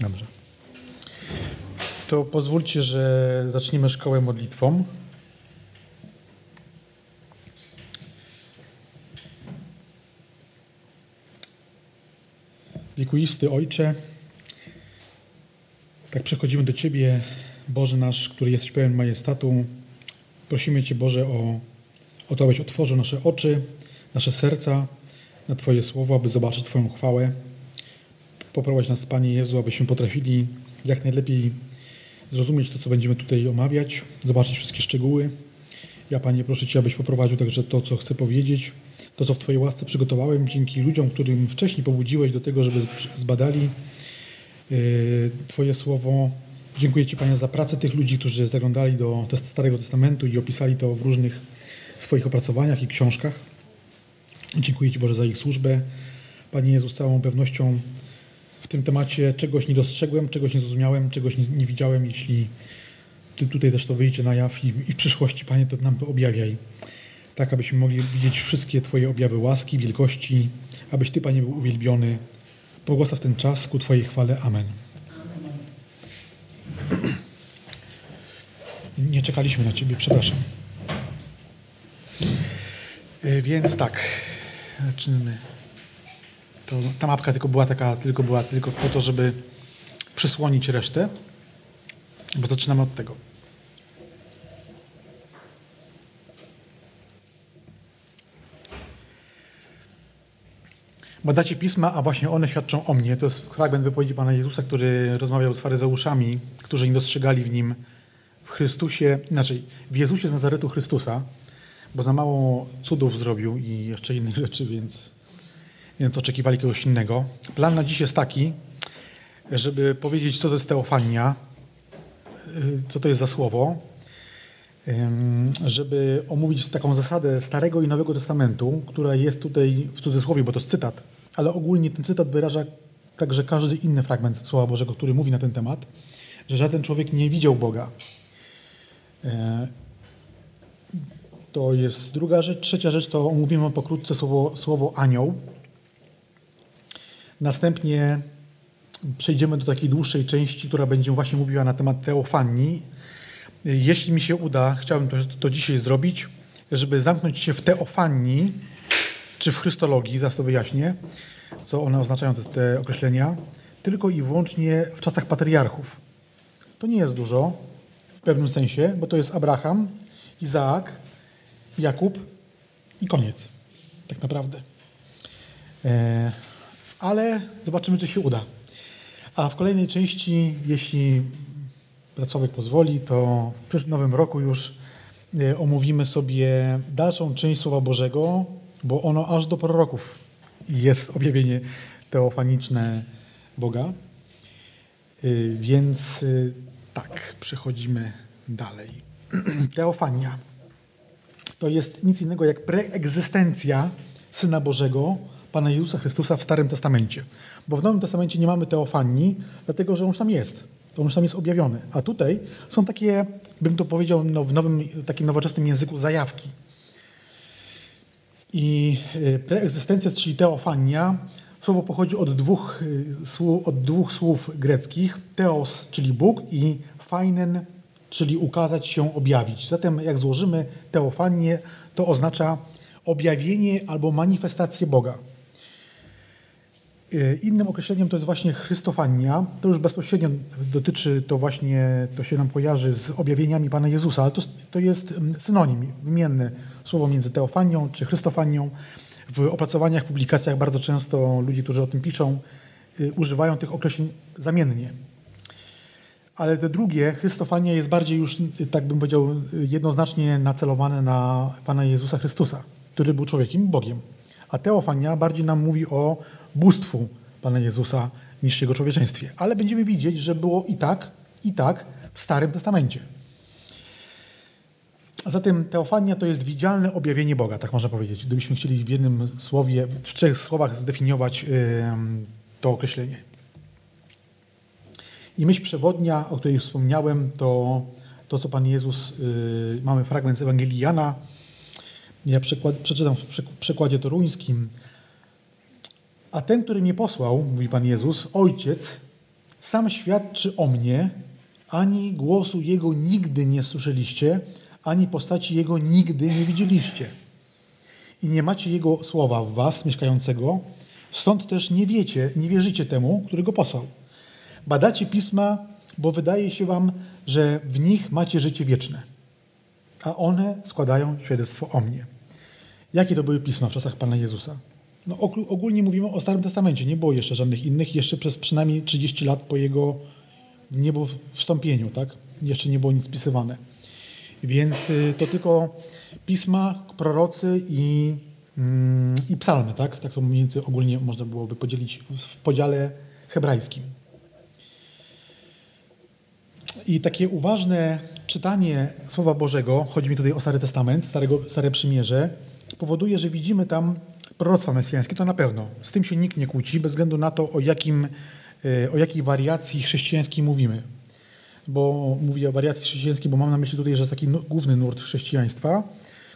Dobrze. To pozwólcie, że zaczniemy szkołę modlitwą. Wiekuisty Ojcze, tak przechodzimy do Ciebie, Boże nasz, który jesteś pełen majestatu. Prosimy Cię, Boże, o, o to, abyś otworzył nasze oczy, nasze serca na Twoje słowo, aby zobaczyć Twoją chwałę. Poprowadź nas, Panie Jezu, abyśmy potrafili jak najlepiej zrozumieć to, co będziemy tutaj omawiać, zobaczyć wszystkie szczegóły. Ja, Panie, proszę Cię, abyś poprowadził także to, co chcę powiedzieć, to, co w Twojej łasce przygotowałem, dzięki ludziom, którym wcześniej pobudziłeś do tego, żeby zbadali yy, Twoje słowo. Dziękuję Ci, Panie, za pracę tych ludzi, którzy zaglądali do Starego Testamentu i opisali to w różnych swoich opracowaniach i książkach. Dziękuję Ci, Boże, za ich służbę. Panie Jezu, z całą pewnością tym temacie czegoś nie dostrzegłem, czegoś nie zrozumiałem, czegoś nie, nie widziałem. Jeśli Ty tutaj też to wyjdzie na jaw i, i w przyszłości, Panie, to nam to objawiaj. Tak, abyśmy mogli widzieć wszystkie Twoje objawy łaski, wielkości, abyś Ty, Panie, był uwielbiony. Błogosław ten czas ku Twojej chwale. Amen. Nie czekaliśmy na Ciebie, przepraszam. Więc tak, zaczynamy. To, ta mapka tylko była taka, tylko była tylko po to, żeby przysłonić resztę, bo zaczynamy od tego. Badacie pisma, a właśnie one świadczą o mnie. To jest fragment wypowiedzi Pana Jezusa, który rozmawiał z faryzeuszami, którzy nie dostrzegali w nim w Chrystusie, inaczej, w Jezusie z Nazaretu Chrystusa, bo za mało cudów zrobił i jeszcze innych rzeczy, więc, więc oczekiwali kogoś innego. Plan na dziś jest taki, żeby powiedzieć, co to jest teofania, co to jest za słowo, żeby omówić taką zasadę Starego i Nowego Testamentu, która jest tutaj w cudzysłowie, bo to jest cytat, ale ogólnie ten cytat wyraża także każdy inny fragment Słowa Bożego, który mówi na ten temat, że żaden człowiek nie widział Boga. To jest druga rzecz. Trzecia rzecz to omówimy pokrótce słowo, słowo anioł. Następnie przejdziemy do takiej dłuższej części, która będzie właśnie mówiła na temat teofanii. Jeśli mi się uda, chciałbym to, to dzisiaj zrobić, żeby zamknąć się w teofanii, czy w chrystologii, zaraz to wyjaśnię, co one oznaczają, te, te określenia, tylko i wyłącznie w czasach patriarchów. To nie jest dużo w pewnym sensie, bo to jest Abraham, Izaak, Jakub i koniec. Tak naprawdę. E, ale zobaczymy, czy się uda. A w kolejnej części, jeśli pracownik pozwoli, to w przyszłym nowym roku już e, omówimy sobie dalszą część Słowa Bożego, bo ono aż do proroków jest objawienie teofaniczne Boga. E, więc tak, przechodzimy dalej. Teofania to jest nic innego jak preegzystencja Syna Bożego, Pana Jezusa Chrystusa w Starym Testamencie. Bo w Nowym Testamencie nie mamy teofanii, dlatego że on już tam jest. On już tam jest objawiony. A tutaj są takie, bym to powiedział no, w nowym, takim nowoczesnym języku, zajawki. I y, preegzystencja, czyli teofania, słowo pochodzi od dwóch, y, od dwóch słów greckich. Teos, czyli Bóg i fajnen, czyli ukazać się, objawić. Zatem jak złożymy teofanię, to oznacza objawienie albo manifestację Boga. E, innym określeniem to jest właśnie Chrystofania. To już bezpośrednio dotyczy, to właśnie, to się nam kojarzy z objawieniami Pana Jezusa, ale to, to jest mm, synonim, wymienne słowo między teofanią czy Chrystofanią. W opracowaniach, publikacjach bardzo często ludzie, którzy o tym piszą, y, używają tych określeń zamiennie. Ale te drugie, Chrystofania, jest bardziej już, tak bym powiedział, jednoznacznie nacelowane na Pana Jezusa Chrystusa, który był człowiekiem, Bogiem. A Teofania bardziej nam mówi o bóstwu Pana Jezusa niż Jego człowieczeństwie. Ale będziemy widzieć, że było i tak, i tak w Starym Testamencie. Zatem teofania to jest widzialne objawienie Boga, tak można powiedzieć. Gdybyśmy chcieli w jednym słowie, w trzech słowach zdefiniować to określenie. I myśl przewodnia, o której wspomniałem, to to, co Pan Jezus, yy, mamy fragment z Ewangelii Jana. Ja przeczytam w przekładzie toruńskim. A ten, który mnie posłał, mówi Pan Jezus, Ojciec, Sam świadczy o mnie, ani głosu Jego nigdy nie słyszeliście, ani postaci Jego nigdy nie widzieliście. I nie macie Jego słowa w was, mieszkającego, stąd też nie wiecie, nie wierzycie temu, który Go posłał. Badacie Pisma, bo wydaje się wam, że w nich macie życie wieczne, a one składają świadectwo o mnie. Jakie to były Pisma w czasach Pana Jezusa? No, ogólnie mówimy o Starym Testamencie, nie było jeszcze żadnych innych, jeszcze przez przynajmniej 30 lat po Jego niebo wstąpieniu, tak? Jeszcze nie było nic spisywane. Więc y, to tylko pisma, prorocy i, mm, i psalmy, tak? Tak to mniej więcej ogólnie można byłoby podzielić w podziale hebrajskim. I takie uważne czytanie Słowa Bożego, chodzi mi tutaj o Stary Testament, Starego, Stare Przymierze, powoduje, że widzimy tam proroctwa mesjańskie, to na pewno. Z tym się nikt nie kłóci, bez względu na to, o, jakim, e, o jakiej wariacji chrześcijańskiej mówimy. Bo mówię o wariacji chrześcijańskiej, bo mam na myśli tutaj, że jest taki główny nurt chrześcijaństwa,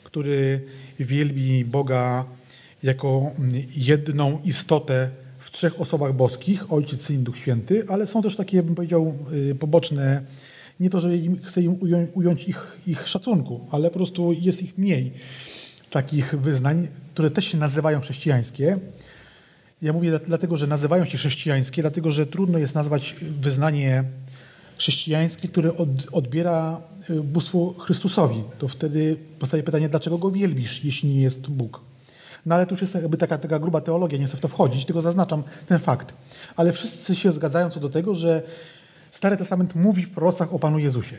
który wielbi Boga jako jedną istotę w trzech osobach boskich, Ojciec, Syn, Duch Święty, ale są też takie, bym powiedział, e, poboczne, nie to, że chcę im ująć, ująć ich, ich szacunku, ale po prostu jest ich mniej takich wyznań, które też się nazywają chrześcijańskie. Ja mówię dlatego, że nazywają się chrześcijańskie, dlatego że trudno jest nazwać wyznanie chrześcijańskie, które od, odbiera y, bóstwo Chrystusowi. To wtedy powstaje pytanie, dlaczego go wielbisz, jeśli nie jest Bóg. No ale tu już jest jakby taka, taka gruba teologia, nie chcę w to wchodzić, tylko zaznaczam ten fakt. Ale wszyscy się zgadzają co do tego, że Stary Testament mówi w proroctwach o Panu Jezusie.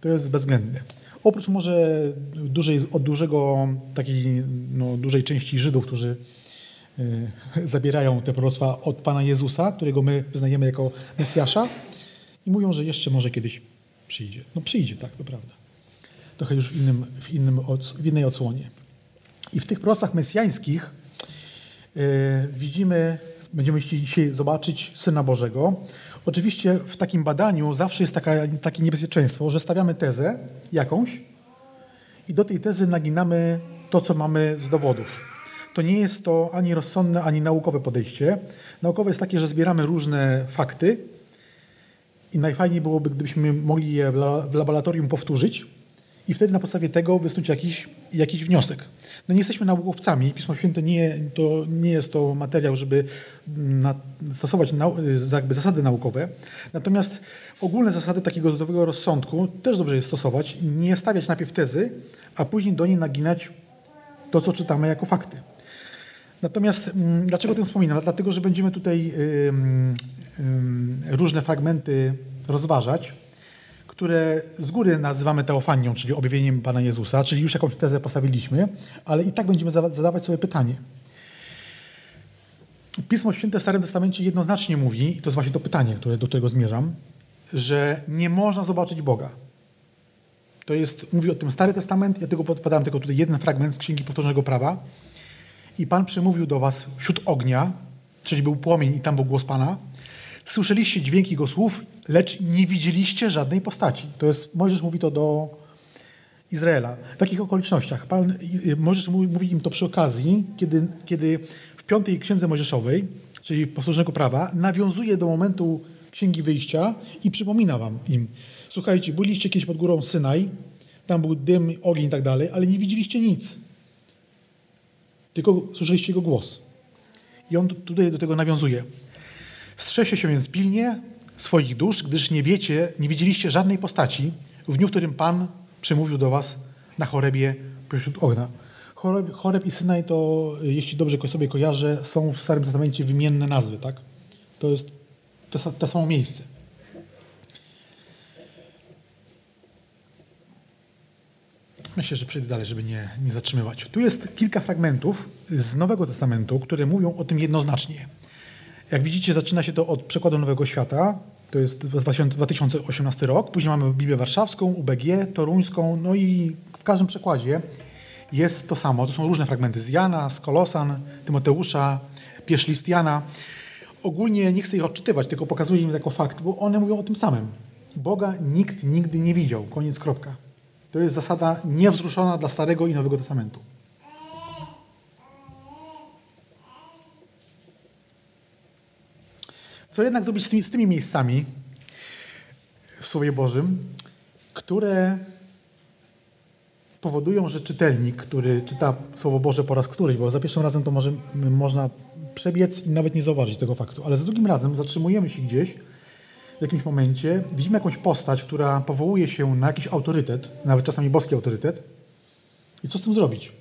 To jest bezwzględne. Oprócz może dużej, od dużego, takiej no, dużej części Żydów, którzy y, zabierają te proroctwa od Pana Jezusa, którego my wyznajemy jako Mesjasza i mówią, że jeszcze może kiedyś przyjdzie. No przyjdzie, tak, to prawda. Trochę już w, innym, w, innym, w innej odsłonie. I w tych proroctwach mesjańskich y, widzimy, będziemy chcieli dzisiaj zobaczyć Syna Bożego, Oczywiście w takim badaniu zawsze jest taka, takie niebezpieczeństwo, że stawiamy tezę jakąś i do tej tezy naginamy to, co mamy z dowodów. To nie jest to ani rozsądne, ani naukowe podejście. Naukowe jest takie, że zbieramy różne fakty i najfajniej byłoby, gdybyśmy mogli je w laboratorium powtórzyć i wtedy na podstawie tego wysnuć jakiś, jakiś wniosek. No nie jesteśmy naukowcami. Pismo Święte nie, to nie jest to materiał, żeby na, stosować nau, jakby zasady naukowe. Natomiast ogólne zasady takiego zdrowego rozsądku też dobrze jest stosować. Nie stawiać najpierw tezy, a później do niej naginać to, co czytamy jako fakty. Natomiast mm, dlaczego o tym wspominam? Dlatego, że będziemy tutaj różne fragmenty rozważać które z góry nazywamy teofanią, czyli objawieniem Pana Jezusa, czyli już jakąś tezę postawiliśmy, ale i tak będziemy zadawać sobie pytanie. Pismo Święte w Starym Testamencie jednoznacznie mówi, i to jest właśnie to pytanie, które, do którego zmierzam, że nie można zobaczyć Boga. To jest, mówi o tym Stary Testament, ja tylko podam tylko tutaj jeden fragment z Księgi Powtórzonego Prawa. I Pan przemówił do was wśród ognia, czyli był płomień i tam był głos Pana, Słyszeliście dźwięki Jego słów, lecz nie widzieliście żadnej postaci. To jest, Mojżesz mówi to do Izraela. W jakich okolicznościach? Pan, Mojżesz mówi im to przy okazji, kiedy, kiedy w piątej księdze Mojżeszowej, czyli powtórzonego prawa, nawiązuje do momentu księgi wyjścia i przypomina wam im. Słuchajcie, byliście kiedyś pod górą Synaj, tam był dym, ogień i tak dalej, ale nie widzieliście nic. Tylko słyszeliście jego głos. I on tutaj do tego nawiązuje. Strzeżcie się więc pilnie swoich dusz, gdyż nie wiecie, nie widzieliście żadnej postaci w dniu, w którym Pan przemówił do was na chorebie pośród ognia. Choreb, Choreb i Synaj to, jeśli dobrze sobie kojarzę, są w Starym Testamencie wymienne nazwy, tak? To jest to, to samo miejsce. Myślę, że przejdę dalej, żeby nie, nie zatrzymywać. Tu jest kilka fragmentów z Nowego Testamentu, które mówią o tym jednoznacznie. Jak widzicie, zaczyna się to od przekładu Nowego Świata. To jest 2018 rok. Później mamy Biblię Warszawską, UBG, Toruńską. No i w każdym przekładzie jest to samo. To są różne fragmenty z Jana, z Kolosan, Tymoteusza, pierwszy list Jana. Ogólnie nie chcę ich odczytywać, tylko pokazuję im jako fakt, bo one mówią o tym samym. Boga nikt nigdy nie widział. Koniec, kropka. To jest zasada niewzruszona dla Starego i Nowego Testamentu. Co jednak zrobić z tymi, z tymi miejscami w Słowie Bożym, które powodują, że czytelnik, który czyta Słowo Boże po raz któryś, bo za pierwszym razem to może można przebiec i nawet nie zauważyć tego faktu, ale za drugim razem zatrzymujemy się gdzieś w jakimś momencie, widzimy jakąś postać, która powołuje się na jakiś autorytet, nawet czasami boski autorytet. I co z tym zrobić?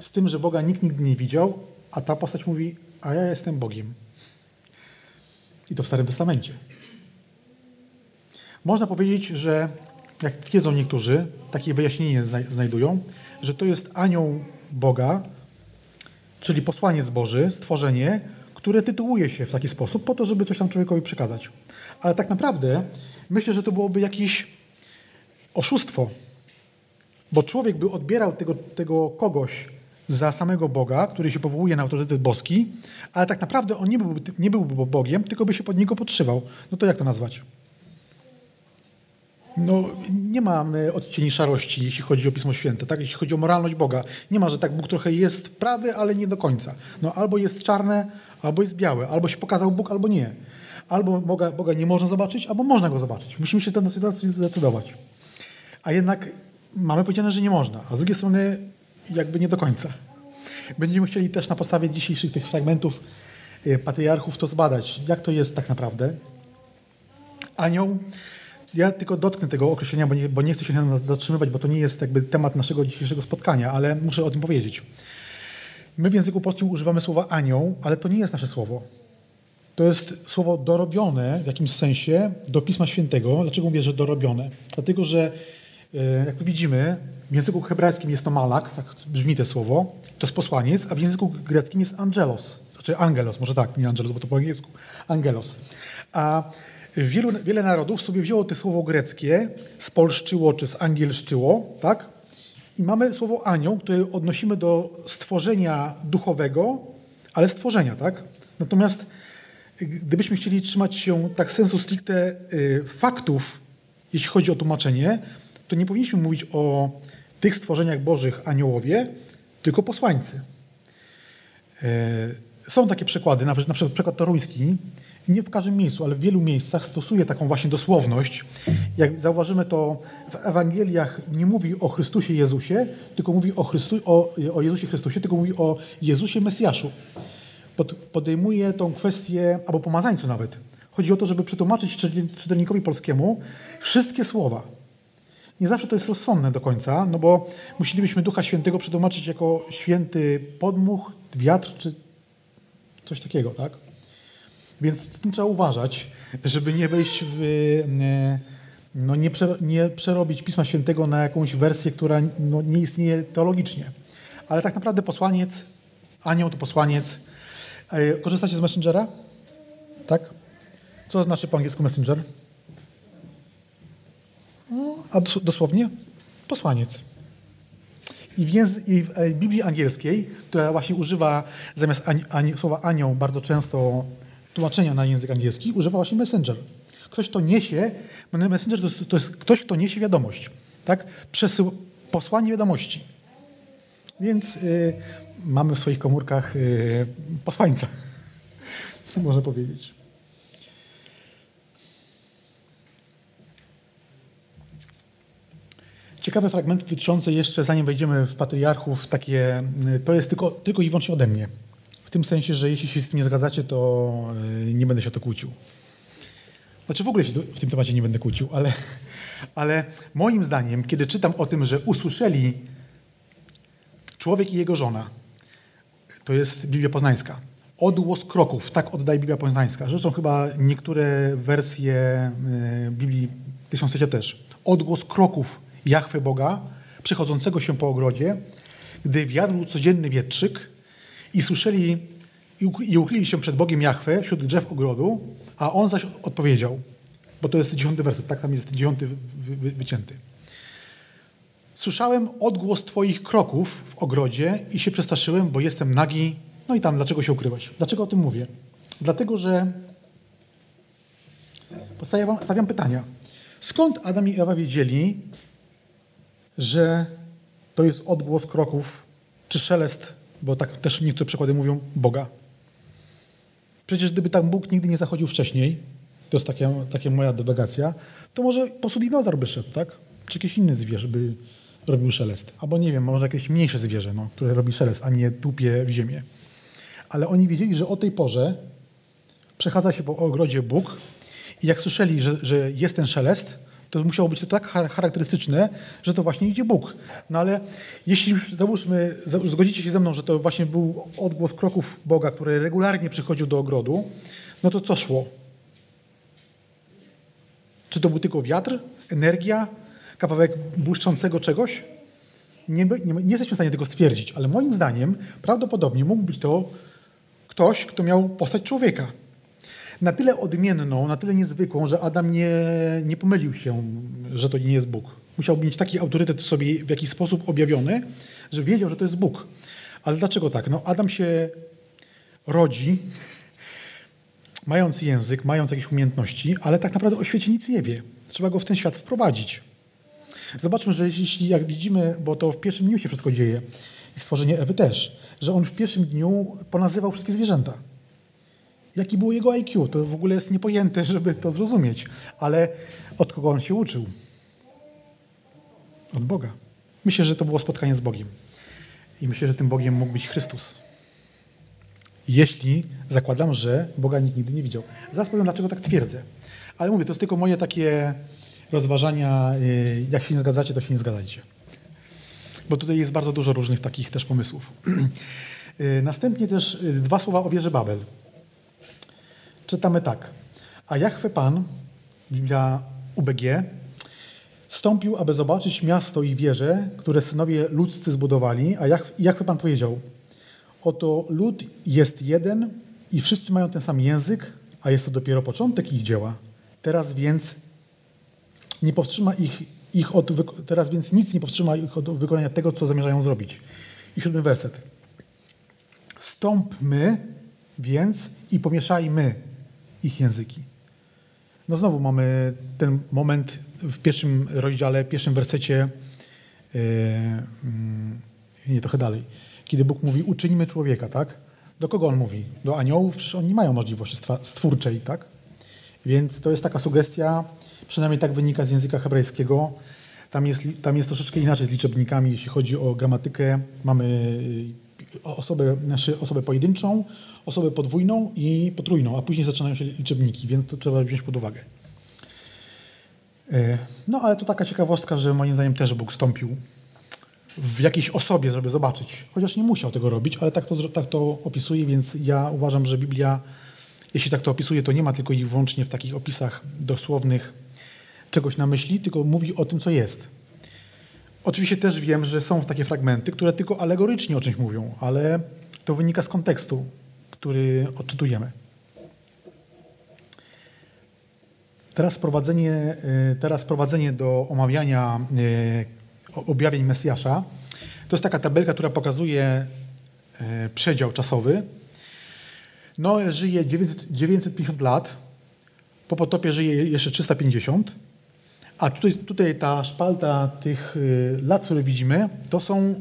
Z tym, że Boga nikt nigdy nie widział, a ta postać mówi, a ja jestem Bogiem. I to w Starym Testamencie. Można powiedzieć, że jak twierdzą niektórzy, takie wyjaśnienie znajdują, że to jest anioł Boga, czyli posłaniec Boży, stworzenie, które tytułuje się w taki sposób po to, żeby coś tam człowiekowi przekazać. Ale tak naprawdę myślę, że to byłoby jakieś oszustwo, bo człowiek by odbierał tego, tego kogoś za samego Boga, który się powołuje na autorytet boski, ale tak naprawdę on nie byłby, nie byłby Bogiem, tylko by się pod niego podszywał. No to jak to nazwać? No, nie ma odcieni szarości, jeśli chodzi o Pismo Święte, tak? jeśli chodzi o moralność Boga. Nie ma, że tak Bóg trochę jest prawy, ale nie do końca. No, albo jest czarne, albo jest białe. Albo się pokazał Bóg, albo nie. Albo Boga, Boga nie można zobaczyć, albo można Go zobaczyć. Musimy się na sytuację zdecydować. A jednak mamy powiedziane, że nie można. A z drugiej strony jakby nie do końca. Będziemy chcieli też na podstawie dzisiejszych tych fragmentów e, patriarchów to zbadać, jak to jest tak naprawdę. Anioł ja tylko dotknę tego określenia, bo nie, bo nie chcę się na zatrzymywać, bo to nie jest jakby temat naszego dzisiejszego spotkania, ale muszę o tym powiedzieć. My w języku polskim używamy słowa anioł, ale to nie jest nasze słowo. To jest słowo dorobione w jakimś sensie do Pisma Świętego. Dlaczego mówię, że dorobione? Dlatego, że jak widzimy, w języku hebrajskim jest to malak, tak brzmi to słowo, to jest posłaniec, a w języku greckim jest angelos, znaczy angelos, może tak, nie angelos, bo to po angielsku, angelos. A Wielu, wiele narodów sobie wzięło to słowo greckie, spolszczyło czy zangielszczyło, tak? I mamy słowo anioł, które odnosimy do stworzenia duchowego, ale stworzenia, tak? Natomiast gdybyśmy chcieli trzymać się tak sensu stricte y, faktów, jeśli chodzi o tłumaczenie, to nie powinniśmy mówić o tych stworzeniach bożych aniołowie, tylko posłańcy. Y, są takie przykłady, na przykład przykład toruński, nie w każdym miejscu, ale w wielu miejscach stosuje taką właśnie dosłowność. Jak zauważymy, to w Ewangeliach nie mówi o Chrystusie Jezusie, tylko mówi o, Chrystu, o, o Jezusie Chrystusie, tylko mówi o Jezusie Mesjaszu. Pod, podejmuje tą kwestię, albo pomazańcu nawet. Chodzi o to, żeby przetłumaczyć czytelnikowi polskiemu wszystkie słowa. Nie zawsze to jest rozsądne do końca, no bo musielibyśmy Ducha Świętego przetłumaczyć jako święty podmuch, wiatr czy coś takiego, tak? Więc z tym trzeba uważać, żeby nie wejść w. E, no nie, nie przerobić Pisma Świętego na jakąś wersję, która no nie istnieje teologicznie. Ale tak naprawdę posłaniec, anioł to posłaniec. E, korzystacie z Messengera? Tak? Co znaczy po angielsku Messenger? No, a dosłownie? Posłaniec. I w, języ- I w Biblii angielskiej, która właśnie używa zamiast ani- ani- słowa anioł bardzo często tłumaczenia na język angielski używa właśnie messenger. Ktoś, kto niesie, messenger to jest, to jest ktoś, kto niesie wiadomość. Tak? Przesył, posłanie wiadomości. Więc y, mamy w swoich komórkach y, posłańca, można powiedzieć. Ciekawe fragmenty dotyczące jeszcze, zanim wejdziemy w patriarchów, takie, y, to jest tylko, tylko i wyłącznie ode mnie. W tym sensie, że jeśli się z tym nie zgadzacie, to e, nie będę się o to kłócił. Znaczy w ogóle się w tym temacie nie będę kłócił, ale, ale moim zdaniem, kiedy czytam o tym, że usłyszeli człowiek i jego żona, to jest Biblia Poznańska, odgłos kroków, tak oddaje Biblia Poznańska. Rzeczą chyba niektóre wersje e, Biblii Tysiąclecia też. Odgłos kroków Jachwy Boga, przechodzącego się po ogrodzie, gdy wiadł codzienny wietrzyk, i słyszeli i uchylili się przed Bogiem Jachwę wśród drzew ogrodu, a on zaś odpowiedział, bo to jest dziesiąty werset, tak tam jest dziesiąty wycięty. Słyszałem odgłos Twoich kroków w ogrodzie i się przestraszyłem, bo jestem nagi. No i tam, dlaczego się ukrywać? Dlaczego o tym mówię? Dlatego, że stawiam pytania. Skąd Adam i Ewa wiedzieli, że to jest odgłos kroków czy szelest bo tak też niektóre przykłady mówią Boga. Przecież gdyby tam Bóg nigdy nie zachodził wcześniej, to jest taka, moja dywagacja, to może po prostu by szedł, tak? Czy jakieś inne zwierzę by robił szelest. Albo nie wiem, może jakieś mniejsze zwierzę, no, które robi szelest, a nie tupie w ziemię. Ale oni wiedzieli, że o tej porze przechadza się po ogrodzie Bóg i jak słyszeli, że, że jest ten szelest, to musiało być to tak charakterystyczne, że to właśnie idzie Bóg. No ale jeśli już załóżmy, zgodzicie się ze mną, że to właśnie był odgłos kroków Boga, który regularnie przychodził do ogrodu, no to co szło? Czy to był tylko wiatr, energia, kawałek błyszczącego czegoś? Nie, nie, nie jesteśmy w stanie tego stwierdzić, ale moim zdaniem prawdopodobnie mógł być to ktoś, kto miał postać człowieka na tyle odmienną, na tyle niezwykłą, że Adam nie, nie pomylił się, że to nie jest Bóg. Musiał mieć taki autorytet w sobie w jakiś sposób objawiony, że wiedział, że to jest Bóg. Ale dlaczego tak? No Adam się rodzi, mając język, mając jakieś umiejętności, ale tak naprawdę o świecie nic nie wie. Trzeba go w ten świat wprowadzić. Zobaczmy, że jeśli, jak widzimy, bo to w pierwszym dniu się wszystko dzieje, i stworzenie Ewy też, że on w pierwszym dniu ponazywał wszystkie zwierzęta. Jaki było jego IQ? To w ogóle jest niepojęte, żeby to zrozumieć. Ale od kogo on się uczył? Od Boga. Myślę, że to było spotkanie z Bogiem. I myślę, że tym Bogiem mógł być Chrystus. Jeśli zakładam, że Boga nikt nigdy nie widział. Zaraz powiem, dlaczego tak twierdzę. Ale mówię, to jest tylko moje takie rozważania. Y, jak się nie zgadzacie, to się nie zgadzajcie. Bo tutaj jest bardzo dużo różnych takich też pomysłów. Y, następnie też y, dwa słowa o wieży Babel czytamy tak. A Jachwę Pan, Biblia UBG, stąpił, aby zobaczyć miasto i wieże, które synowie ludzcy zbudowali, a Jachwę Pan powiedział, oto lud jest jeden i wszyscy mają ten sam język, a jest to dopiero początek ich dzieła. Teraz więc nie powstrzyma ich, ich od, teraz więc nic nie powstrzyma ich od wykonania tego, co zamierzają zrobić. I siódmy werset. Stąpmy więc i pomieszajmy ich języki. No znowu mamy ten moment w pierwszym rozdziale, pierwszym wersecie, yy, yy, nie trochę dalej, kiedy Bóg mówi, uczyńmy człowieka, tak? Do kogo on mówi? Do aniołów? Przecież oni nie mają możliwości stwórczej, tak? Więc to jest taka sugestia, przynajmniej tak wynika z języka hebrajskiego. Tam jest, tam jest troszeczkę inaczej z liczebnikami, jeśli chodzi o gramatykę. Mamy osobę, znaczy osobę pojedynczą, osobę podwójną i potrójną, a później zaczynają się liczebniki, więc to trzeba wziąć pod uwagę. E, no ale to taka ciekawostka, że moim zdaniem też Bóg stąpił w jakiejś osobie, żeby zobaczyć. Chociaż nie musiał tego robić, ale tak to, tak to opisuje, więc ja uważam, że Biblia, jeśli tak to opisuje, to nie ma tylko i wyłącznie w takich opisach dosłownych czegoś na myśli, tylko mówi o tym, co jest. Oczywiście też wiem, że są takie fragmenty, które tylko alegorycznie o czymś mówią, ale to wynika z kontekstu, który odczytujemy. Teraz prowadzenie, e, teraz prowadzenie do omawiania e, objawień Mesjasza to jest taka tabelka, która pokazuje e, przedział czasowy. Noe żyje 950 lat, po potopie żyje jeszcze 350 a tutaj, tutaj ta szpalta tych y, lat, które widzimy, to, są,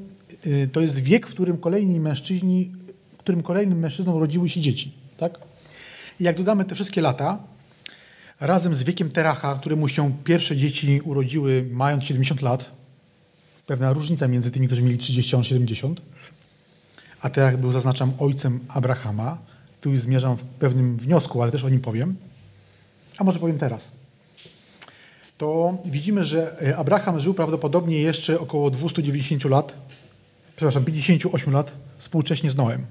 y, to jest wiek, w którym kolejni mężczyźni, w którym kolejnym mężczyznom urodziły się dzieci. Tak? I jak dodamy te wszystkie lata, razem z wiekiem Teracha, któremu się pierwsze dzieci urodziły mając 70 lat, pewna różnica między tymi, którzy mieli 30 a 70, a Terach był, zaznaczam, ojcem Abrahama, tu zmierzam w pewnym wniosku, ale też o nim powiem. A może powiem teraz to widzimy, że e, Abraham żył prawdopodobnie jeszcze około 290 lat, przepraszam, 58 lat współcześnie z Noem.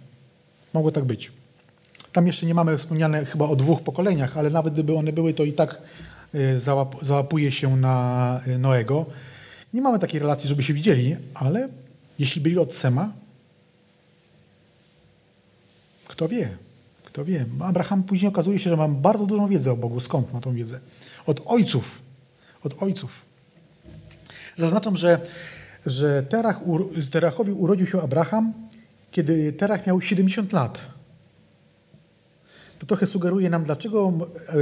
Mogło tak być. Tam jeszcze nie mamy wspomniane chyba o dwóch pokoleniach, ale nawet gdyby one były, to i tak e, załap załapuje się na e, Noego. Nie mamy takiej relacji, żeby się widzieli, ale jeśli byli od Sema, kto wie, kto wie. Abraham później okazuje się, że ma bardzo dużą wiedzę o Bogu. Skąd ma tą wiedzę? Od ojców od ojców. Zaznaczam, że, że Terach, Terachowi urodził się Abraham, kiedy Terach miał 70 lat. To trochę sugeruje nam, dlaczego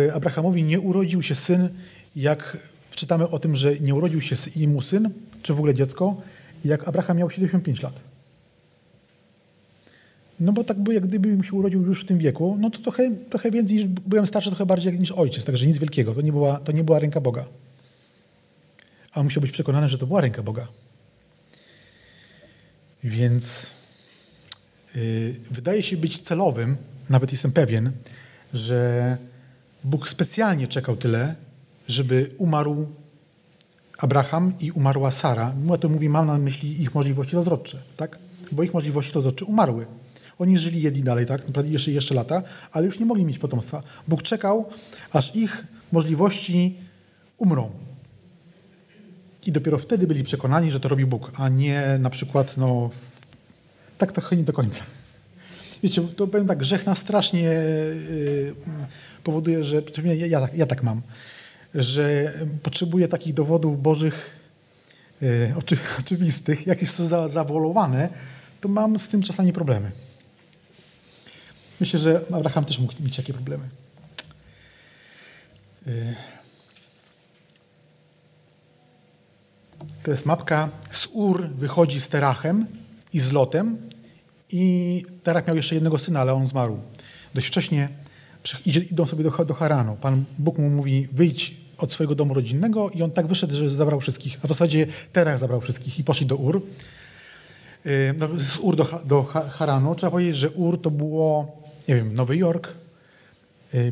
e, Abrahamowi nie urodził się syn, jak czytamy o tym, że nie urodził się mu syn, czy w ogóle dziecko, jak Abraham miał 75 lat. No bo tak by, jak gdybym się urodził już w tym wieku, no to trochę, trochę więcej, byłem starszy trochę bardziej niż ojciec, także nic wielkiego. To nie była, to nie była ręka Boga. A on musiał być przekonany, że to była ręka Boga. Więc yy, wydaje się być celowym, nawet jestem pewien, że Bóg specjalnie czekał tyle, żeby umarł Abraham i umarła Sara. Mimo to mówi, mam na myśli ich możliwości rozrodcze, tak? Bo ich możliwości rozrodcze umarły. Oni żyli, jedli dalej, tak? Naprawdę jeszcze, jeszcze lata, ale już nie mogli mieć potomstwa. Bóg czekał, aż ich możliwości umrą. I dopiero wtedy byli przekonani, że to robi Bóg, a nie na przykład, no, tak trochę nie do końca. Wiecie, to powiem tak, grzech nas strasznie yy, powoduje, że ja, ja, tak, ja tak mam, że potrzebuję takich dowodów bożych, yy, oczy, oczywistych. Jak jest to za, zawolowane, to mam z tym czasami problemy. Myślę, że Abraham też mógł mieć takie problemy. Yy. To jest mapka. Z Ur wychodzi z Terachem i z Lotem. I Terach miał jeszcze jednego syna, ale on zmarł. Dość wcześnie idą sobie do, do Haranu. Pan Bóg mu mówi, wyjdź od swojego domu rodzinnego i on tak wyszedł, że zabrał wszystkich. A w zasadzie Terach zabrał wszystkich i poszli do Ur. No, z Ur do, do Haranu. Trzeba powiedzieć, że Ur to było, nie wiem, Nowy Jork,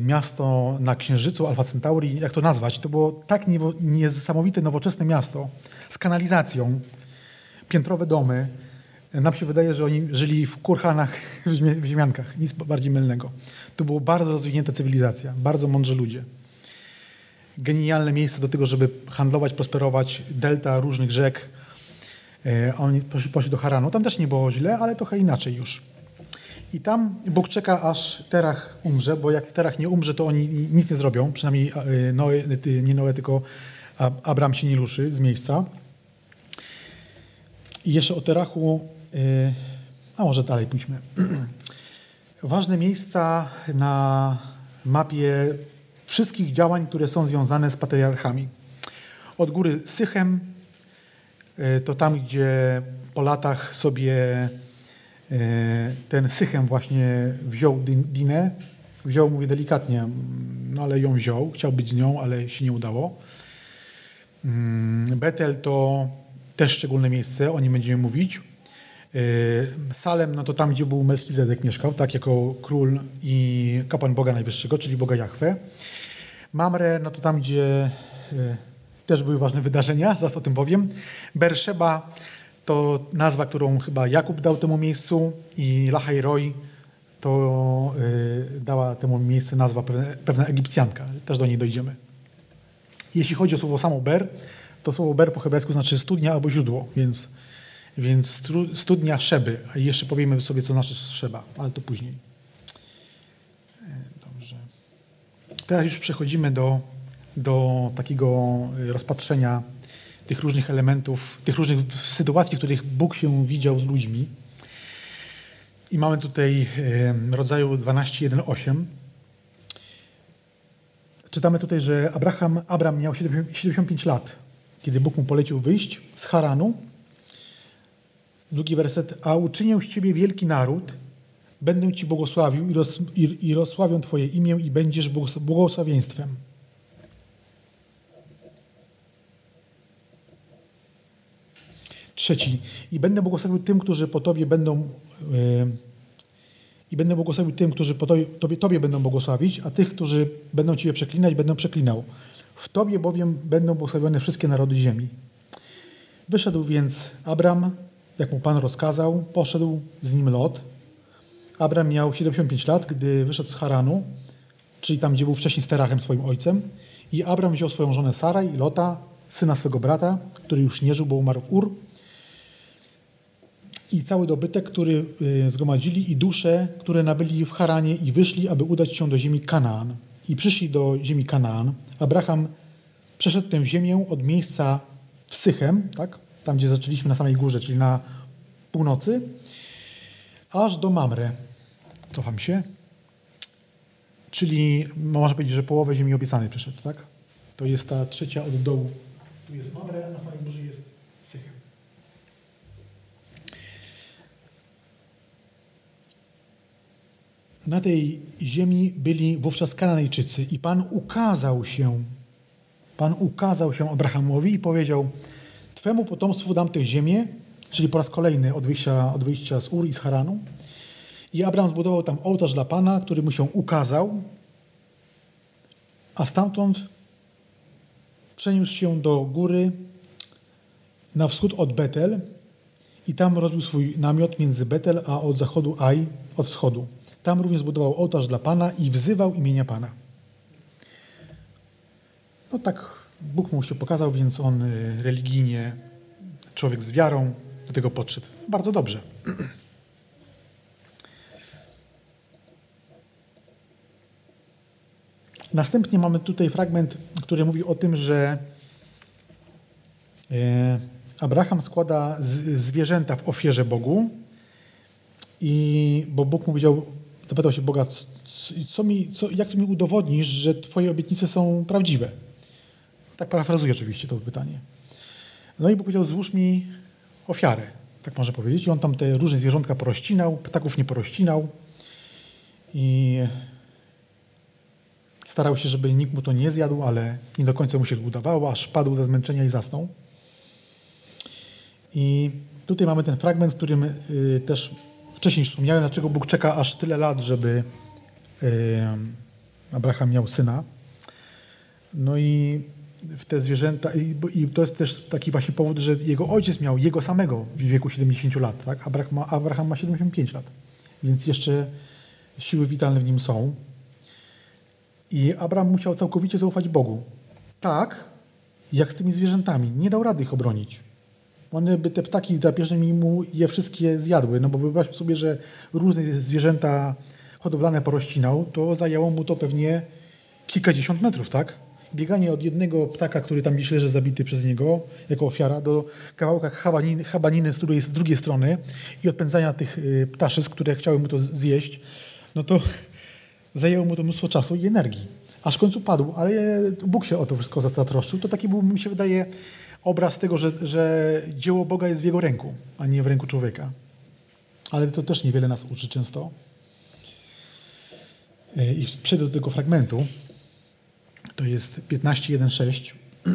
miasto na Księżycu, Alfa Centauri, jak to nazwać. To było tak niesamowite, nowoczesne miasto z kanalizacją, piętrowe domy. Nam się wydaje, że oni żyli w kurhanach, w ziemiankach, nic bardziej mylnego. To była bardzo rozwinięta cywilizacja, bardzo mądrzy ludzie. Genialne miejsce do tego, żeby handlować, prosperować, delta różnych rzek. Oni poszli, poszli do Haranu. Tam też nie było źle, ale trochę inaczej już. I tam Bóg czeka, aż Terach umrze, bo jak Terach nie umrze, to oni nic nie zrobią. Przynajmniej Noe, nie Noe, tylko Abram się nie ruszy z miejsca. I jeszcze o Terachu, a może dalej pójdźmy. Ważne miejsca na mapie wszystkich działań, które są związane z patriarchami. Od góry Sychem, to tam, gdzie po latach sobie ten Sychem właśnie wziął Dinę. Wziął, mówię delikatnie, no ale ją wziął. Chciał być z nią, ale się nie udało. Betel to też szczególne miejsce, o nim będziemy mówić. Salem, no to tam, gdzie był Melchizedek mieszkał, tak, jako król i kapłan Boga Najwyższego, czyli Boga Jahwe. Mamre, no to tam, gdzie też były ważne wydarzenia, zaraz o tym powiem. Berszeba to nazwa, którą chyba Jakub dał temu miejscu i Lachaj-Roi to dała temu miejscu nazwa pewna, pewna Egipcjanka. Też do niej dojdziemy. Jeśli chodzi o słowo samo Ber, to słowo ber po hebrajsku znaczy studnia albo źródło, więc, więc studnia Szeby. A jeszcze powiemy sobie, co znaczy Szeba, ale to później. Dobrze. Teraz już przechodzimy do, do takiego rozpatrzenia tych różnych elementów, tych różnych sytuacji, w których Bóg się widział z ludźmi. I mamy tutaj rodzaju 12.1.8. Czytamy tutaj, że Abraham, Abram miał 75 lat kiedy Bóg mu polecił wyjść z Haranu. Drugi werset. A uczynię z ciebie wielki naród, będę ci błogosławił i, i rozsławią twoje imię i będziesz błogosławieństwem. Trzeci. I będę błogosławił tym, którzy po tobie będą yy, i będę błogosławił tym, którzy po tobie, tobie, tobie będą błogosławić, a tych, którzy będą ciebie przeklinać, będą przeklinał. W Tobie bowiem będą błogosławione wszystkie narody ziemi. Wyszedł więc Abram, jak mu Pan rozkazał, poszedł z nim Lot. Abram miał 75 lat, gdy wyszedł z Haranu, czyli tam, gdzie był wcześniej z Terachem swoim ojcem. I Abram wziął swoją żonę Saraj Lota, syna swego brata, który już nie żył, bo umarł w Ur, i cały dobytek, który y, zgromadzili i dusze, które nabyli w Haranie i wyszli, aby udać się do ziemi Kanaan i przyszli do ziemi Kanaan, Abraham przeszedł tę ziemię od miejsca w Sychem, tak? tam gdzie zaczęliśmy na samej górze, czyli na północy, aż do Mamre. Cofam się. Czyli można powiedzieć, że połowę ziemi obiecanej przeszedł, tak? To jest ta trzecia od dołu. Tu jest Mamre, a na samej górze jest Sychem. Na tej ziemi byli wówczas Kananejczycy i Pan ukazał się, Pan ukazał się Abrahamowi i powiedział, Twemu potomstwu dam tę ziemię, czyli po raz kolejny od wyjścia, od wyjścia z Ur i z Haranu. I Abraham zbudował tam ołtarz dla Pana, który mu się ukazał, a stamtąd przeniósł się do góry na wschód od Betel i tam rozbił swój namiot między Betel a od zachodu Aj od wschodu. Tam również zbudował ołtarz dla Pana i wzywał imienia Pana. No tak Bóg mu się pokazał, więc on y, religijnie, człowiek z wiarą do tego podszedł. Bardzo dobrze. Następnie mamy tutaj fragment, który mówi o tym, że e, Abraham składa zwierzęta w ofierze Bogu i bo Bóg mu powiedział, zapytał się Boga, co mi, co, jak to mi udowodnisz, że twoje obietnice są prawdziwe? Tak parafrazuję oczywiście to pytanie. No i Bóg powiedział, złóż mi ofiarę, tak można powiedzieć. I on tam te różne zwierzątka porościnał, ptaków nie porościnał i starał się, żeby nikt mu to nie zjadł, ale nie do końca mu się udawało, aż padł ze zmęczenia i zasnął. I tutaj mamy ten fragment, w którym y, też wcześniej wspomniałem, dlaczego Bóg czeka aż tyle lat, żeby Abraham miał syna. No i w te zwierzęta, i, to jest też taki właśnie powód, że jego ojciec miał jego samego w wieku 70 lat, tak? Abraham, ma, Abraham ma 75 lat, więc jeszcze siły witalne w nim są. I Abraham musiał całkowicie zaufać Bogu. Tak, jak z tymi zwierzętami. Nie dał rady ich obronić. One by te ptaki drapieżne mu je wszystkie zjadły. No bo wyobraźmy sobie, że różne zwierzęta hodowlane porościnał, to zajęło mu to pewnie kilkadziesiąt metrów, tak? Bieganie od jednego ptaka, który tam gdzieś leży zabity przez niego, jako ofiara, do kawałka habaniny, z, której z drugiej strony i odpędzania tych y, ptaszysk, które chciały mu to zjeść, no to zajęło mu to mnóstwo czasu i energii. Aż w końcu padł, ale Bóg się o to wszystko zatroszczył. To taki był, mi się wydaje, obraz tego, że, że dzieło Boga jest w jego ręku, a nie w ręku człowieka. Ale to też niewiele nas uczy często. E, I przejdę do tego fragmentu. To jest 15.1.6.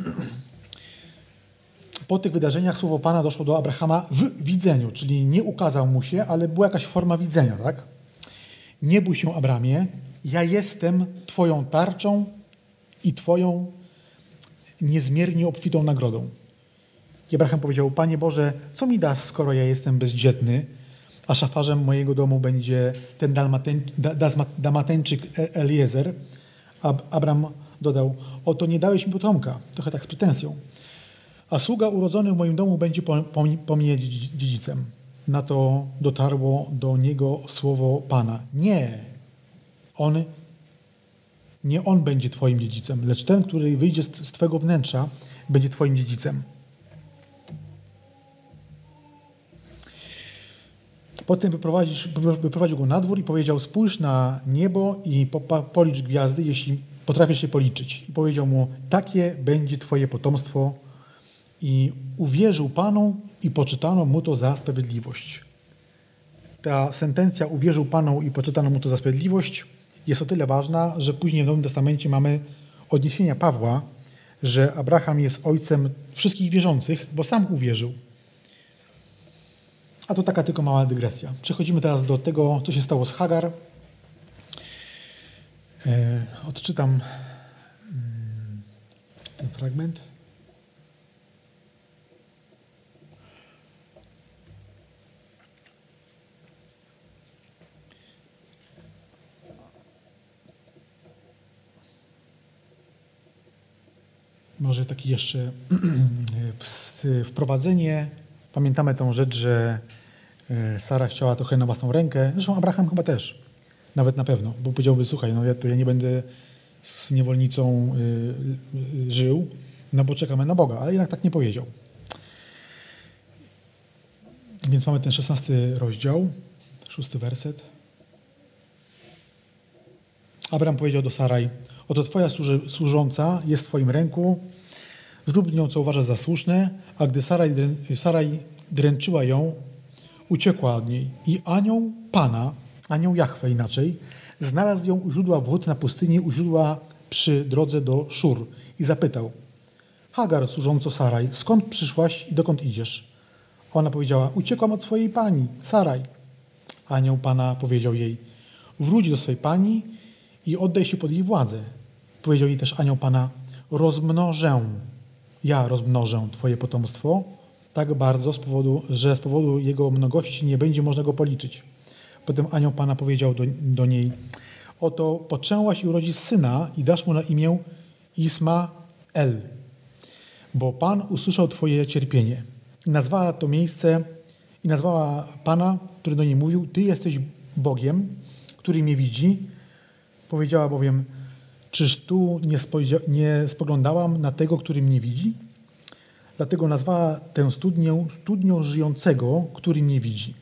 Po tych wydarzeniach słowo Pana doszło do Abrahama w widzeniu, czyli nie ukazał mu się, ale była jakaś forma widzenia, tak? Nie bój się, Abramie, ja jestem Twoją tarczą i Twoją niezmiernie obfitą nagrodą. I Abraham powiedział, Panie Boże, co mi dasz, skoro ja jestem bezdzietny, a szafarzem mojego domu będzie ten Damateńczyk e- Eliezer? Abraham dodał, oto nie dałeś mi potomka, trochę tak z pretensją. A sługa urodzony w moim domu będzie po mnie dziedzicem. Na to dotarło do niego słowo Pana. Nie, on, nie on będzie Twoim dziedzicem, lecz ten, który wyjdzie z, z Twojego wnętrza, będzie Twoim dziedzicem. Potem wyprowadził go na dwór i powiedział: Spójrz na niebo i policz gwiazdy, jeśli potrafisz się policzyć. I powiedział mu: Takie będzie Twoje potomstwo. I uwierzył Panu i poczytano mu to za sprawiedliwość. Ta sentencja uwierzył Panu i poczytano mu to za sprawiedliwość jest o tyle ważna, że później w Nowym Testamencie mamy odniesienia Pawła, że Abraham jest ojcem wszystkich wierzących, bo sam uwierzył. A to taka tylko mała dygresja. Przechodzimy teraz do tego, co się stało z Hagar. E, odczytam mm, ten fragment. Może taki jeszcze wprowadzenie. Pamiętamy tą rzecz, że Sara chciała trochę na własną rękę. Zresztą Abraham chyba też. Nawet na pewno. Bo powiedziałby, słuchaj, no ja, to ja nie będę z niewolnicą y, y, żył, no bo czekamy na Boga. Ale jednak tak nie powiedział. Więc mamy ten szesnasty rozdział, szósty werset. Abraham powiedział do Saraj, Oto Twoja służąca jest w Twoim ręku, zrób nią, co uważasz za słuszne, a gdy Saraj, Saraj dręczyła ją, uciekła od niej. I anioł Pana anioł Jachwe inaczej, znalazł ją u źródła wód na pustyni, u źródła przy drodze do Szur i zapytał, Hagar, służąco Saraj, skąd przyszłaś i dokąd idziesz? Ona powiedziała, uciekłam od swojej pani, Saraj. Anioł Pana powiedział jej, wróć do swojej pani i oddaj się pod jej władzę. Powiedział jej też anioł Pana, rozmnożę, ja rozmnożę Twoje potomstwo tak bardzo, z powodu, że z powodu jego mnogości nie będzie można go policzyć. Potem anioł Pana powiedział do, do niej, oto poczęłaś i urodzisz syna i dasz mu na imię Ismael, bo Pan usłyszał Twoje cierpienie. I nazwała to miejsce i nazwała Pana, który do niej mówił, Ty jesteś Bogiem, który mnie widzi. Powiedziała bowiem, czyż tu nie, nie spoglądałam na tego, który mnie widzi? Dlatego nazwała tę studnię studnią żyjącego, który mnie widzi.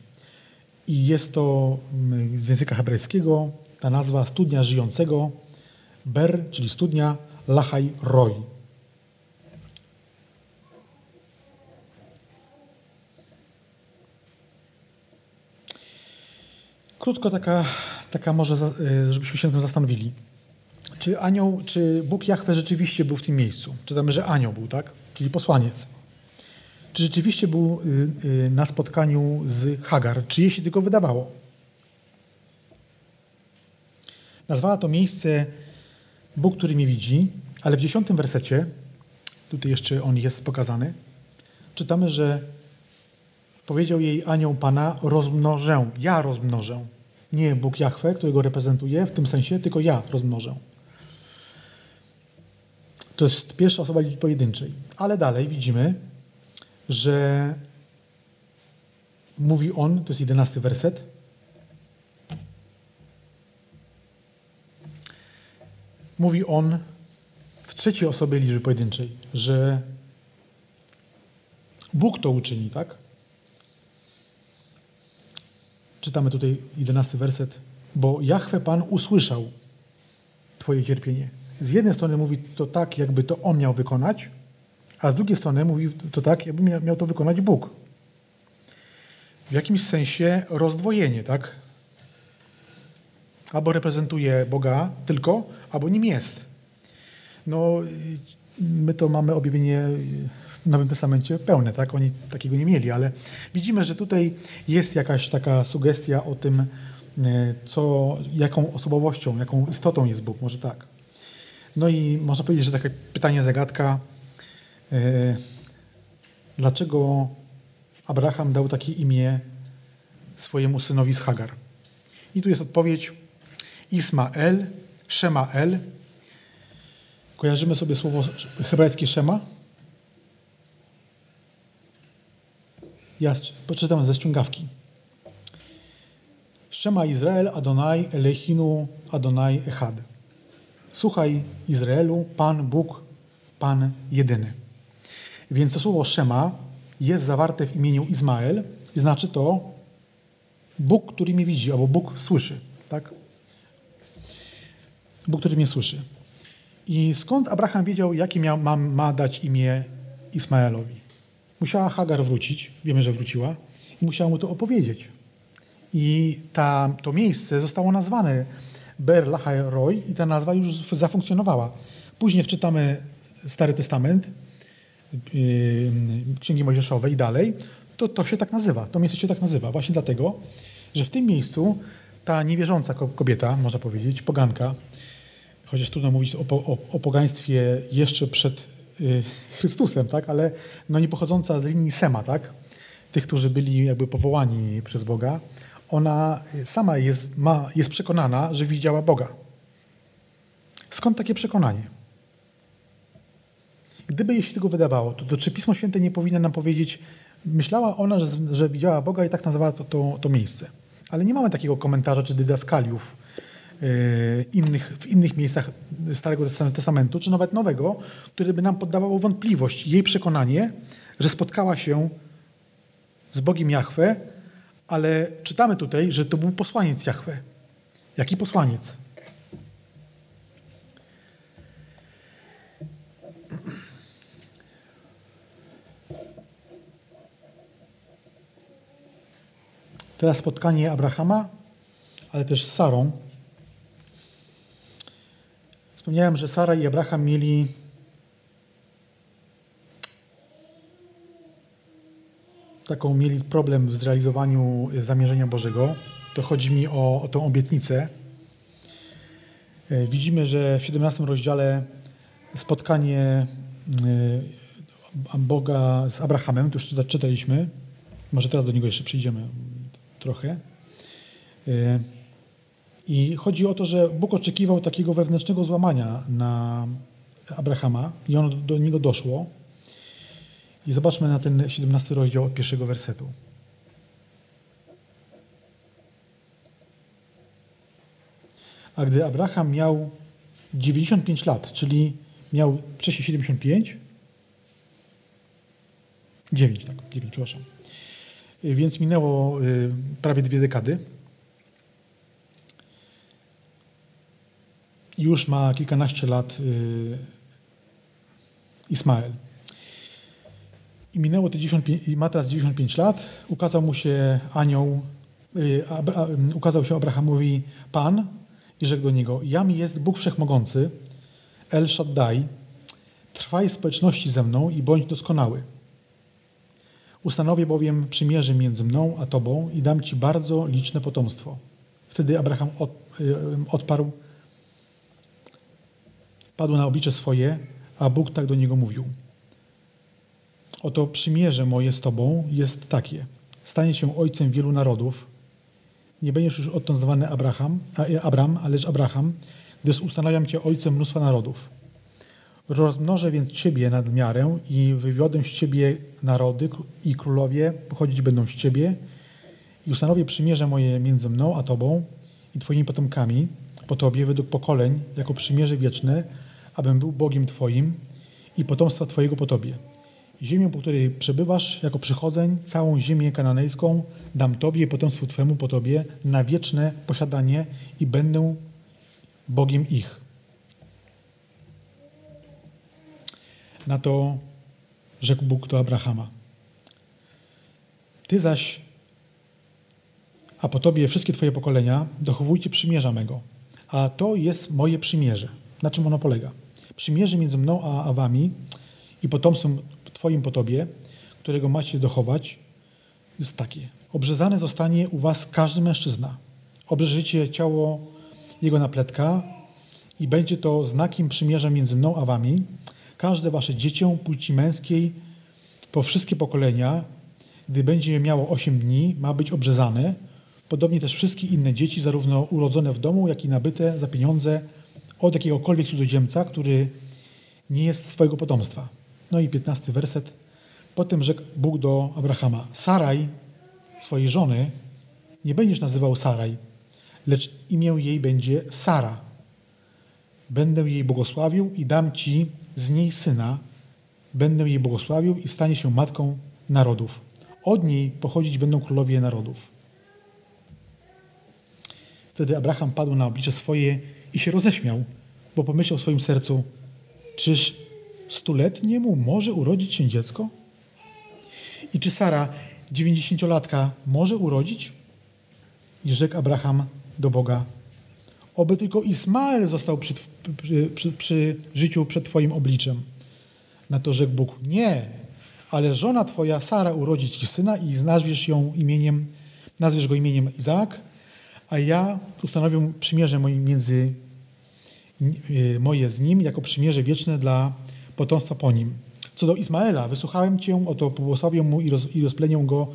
I jest to mm, z języka hebrajskiego ta nazwa studnia żyjącego, Ber, czyli studnia Lachaj Roy. Krótko taka, taka może, y, żebyśmy się tym zastanowili. Czy anioł, czy Bóg Jahwe rzeczywiście był w tym miejscu? Czytamy, że anioł był, tak? Czyli posłaniec. Czy rzeczywiście był y, y, na spotkaniu z Hagar? Czy jej się tylko wydawało? Nazwała to miejsce Bóg, który mnie widzi, ale w dziesiątym wersecie, tutaj jeszcze on jest pokazany, czytamy, że powiedział jej anioł Pana, rozmnożę, ja rozmnożę. Nie Bóg Jahwe, którego reprezentuje w tym sensie, tylko ja rozmnożę. To jest pierwsza osoba liczby pojedynczej. Ale dalej widzimy, że mówi on, to jest jedenasty werset, mówi on w trzeciej osobie liczby pojedynczej, że Bóg to uczyni, tak? Czytamy tutaj jedenasty werset. Bo Jahwe Pan usłyszał Twoje cierpienie. Z jednej strony mówi to tak, jakby to On miał wykonać, a z drugiej strony mówi to tak, jakby miał to wykonać Bóg. W jakimś sensie rozdwojenie, tak? Albo reprezentuje Boga tylko, albo nim jest. No, my to mamy objawienie w Nowym Testamencie pełne, tak? Oni takiego nie mieli, ale widzimy, że tutaj jest jakaś taka sugestia o tym, e, co, jaką osobowością, jaką istotą jest Bóg, może tak. No i można powiedzieć, że takie pytanie, zagadka, E, dlaczego Abraham dał takie imię swojemu synowi z Hagar. I tu jest odpowiedź Ismael, Shemael. Kojarzymy sobie słowo hebrajskie Shema? Ja poczytam ze ściągawki. Shema Izrael Adonai Elechinu Adonai Echad. Słuchaj Izraelu, Pan Bóg, Pan jedyny. Więc to słowo Szema jest zawarte w imieniu Izmael i znaczy to Bóg, który mnie widzi, albo Bóg słyszy. Tak? Bóg, który mnie słyszy. I skąd Abraham wiedział, jakie miał, ma, ma dać imię Ismaelowi? Musiała Hagar wrócić, wiemy, że wróciła, i musiała mu to opowiedzieć. I ta, to miejsce zostało nazwane Ber Lahai Roy i ta nazwa już zafunkcjonowała. Później jak czytamy Stary Testament, Yy, Księgi Mojżeszowej i dalej, to to się tak nazywa, to miejsce się tak nazywa. Właśnie dlatego, że w tym miejscu ta niewierząca kobieta, można powiedzieć, poganka, chociaż trudno mówić o, o, o pogaństwie jeszcze przed y, Chrystusem, tak? ale no nie pochodząca z linii Sema, tak? tych, którzy byli jakby powołani przez Boga, ona sama jest, ma, jest przekonana, że widziała Boga. Skąd takie przekonanie? Gdyby jej się tego wydawało, to, to czy Pismo Święte nie powinno nam powiedzieć, myślała ona, że, że widziała Boga i tak nazywała to, to, to miejsce. Ale nie mamy takiego komentarza czy dydaskaliów yy, innych, w innych miejscach Starego Testamentu, czy nawet Nowego, który by nam poddawał wątpliwość jej przekonanie, że spotkała się z Bogiem Jahwe, ale czytamy tutaj, że to był posłaniec Jahwe. Jaki posłaniec? Teraz spotkanie Abrahama, ale też z Sarą. Wspomniałem, że Sara i Abraham mieli taką mieli problem w zrealizowaniu zamierzenia Bożego. To chodzi mi o, o tą obietnicę. E, widzimy, że w 17 rozdziale spotkanie e, Boga z Abrahamem, to już czytaliśmy, może teraz do niego jeszcze przyjdziemy trochę. E, I chodzi o to, że Bóg oczekiwał takiego wewnętrznego złamania na Abrahama i ono do niego doszło. I zobaczmy na ten 17 rozdział od pierwszego wersetu. A gdy Abraham miał 95 lat, czyli miał wcześniej 75, 9, tak, 9, przepraszam. Więc minęło y, prawie dwie dekady. Już ma kilkanaście lat y, Ismael. I minęło te 95, i ma teraz 95 lat. Ukazał mu się anioł, y, ukazał się Abrahamowi Pan i rzekł do niego: Jam jest Bóg Wszechmogący, El Shaddai, trwaj w społeczności ze mną i bądź doskonały. Ustanowię bowiem przymierze między mną a tobą i dam ci bardzo liczne potomstwo. Wtedy Abraham od, y, odparł, padł na oblicze swoje, a Bóg tak do niego mówił. Oto przymierze moje z tobą jest takie. Stanie się ojcem wielu narodów. Nie będziesz już odtąd zwany Abraham, Abram, lecz Abraham, gdyż ustanawiam cię ojcem mnóstwa narodów. Rozmnożę więc ciebie nad miarę i wywiodę z ciebie narody i królowie pochodzić będą z ciebie i ustanowię przymierze moje między mną a tobą i twoimi potomkami po tobie według pokoleń jako przymierze wieczne, abym był Bogiem twoim i potomstwa twojego po tobie. Ziemię, po której przebywasz jako przychodzeń, całą ziemię kananejską dam tobie i potomstwu twemu po tobie na wieczne posiadanie i będę Bogiem ich. Na to rzekł Bóg do Abrahama. Ty zaś, a po tobie wszystkie twoje pokolenia, dochowujcie przymierza mego. A to jest moje przymierze. Na czym ono polega? Przymierze między mną a, a wami i potomstwem twoim po tobie, którego macie dochować, jest takie. Obrzezane zostanie u was każdy mężczyzna. Obrzeżycie ciało jego napletka i będzie to znakiem przymierza między mną a wami, każde wasze dziecię płci męskiej po wszystkie pokolenia, gdy będzie miało 8 dni, ma być obrzezane. Podobnie też wszystkie inne dzieci, zarówno urodzone w domu, jak i nabyte za pieniądze od jakiegokolwiek cudzoziemca, który nie jest swojego potomstwa. No i 15 werset. Potem rzekł Bóg do Abrahama: Saraj, swojej żony, nie będziesz nazywał Saraj, lecz imię jej będzie Sara. Będę jej błogosławił i dam ci z niej syna, będę jej błogosławił i stanie się matką narodów. Od niej pochodzić będą królowie narodów. Wtedy Abraham padł na oblicze swoje i się roześmiał, bo pomyślał w swoim sercu, czyż stuletniemu może urodzić się dziecko? I czy Sara, dziewięćdziesięciolatka, może urodzić? I rzekł Abraham do Boga, Oby tylko Ismael został przy, przy, przy, przy życiu przed Twoim obliczem. Na to rzekł Bóg, nie, ale żona Twoja Sara urodzi Ci syna i nazwiesz ją imieniem, nazwiesz go imieniem Izaak, a ja ustanowię przymierze między y, moje z nim jako przymierze wieczne dla potomstwa po nim. Co do Ismaela, wysłuchałem Cię, oto pobłogosławię mu i, roz, i rozplenię go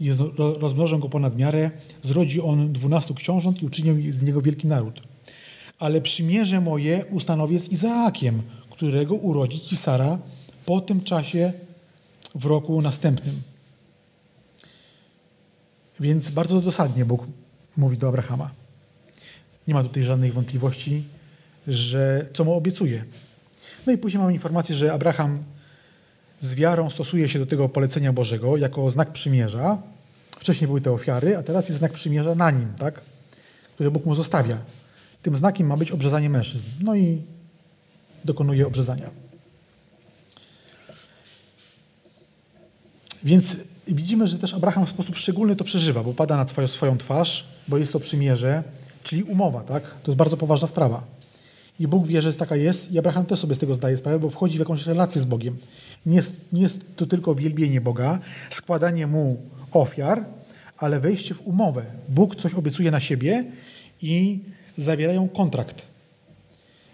i rozmnożę go ponad miarę, zrodzi on dwunastu książąt i uczynię z niego wielki naród. Ale przymierze moje ustanowię z Izaakiem, którego urodzi ci Sara po tym czasie w roku następnym. Więc bardzo dosadnie Bóg mówi do Abrahama. Nie ma tutaj żadnych wątpliwości, że co mu obiecuje. No i później mamy informację, że Abraham z wiarą stosuje się do tego polecenia Bożego jako znak przymierza. Wcześniej były te ofiary, a teraz jest znak przymierza na nim, tak? który Bóg mu zostawia. Tym znakiem ma być obrzezanie mężczyzn. No i dokonuje obrzezania. Więc widzimy, że też Abraham w sposób szczególny to przeżywa, bo pada na swoją twarz bo jest to przymierze, czyli umowa, tak? To jest bardzo poważna sprawa. I Bóg wie, że taka jest i Abraham też sobie z tego zdaje sprawę, bo wchodzi w jakąś relację z Bogiem. Nie jest, nie jest to tylko wielbienie Boga, składanie Mu ofiar, ale wejście w umowę. Bóg coś obiecuje na siebie i zawierają kontrakt.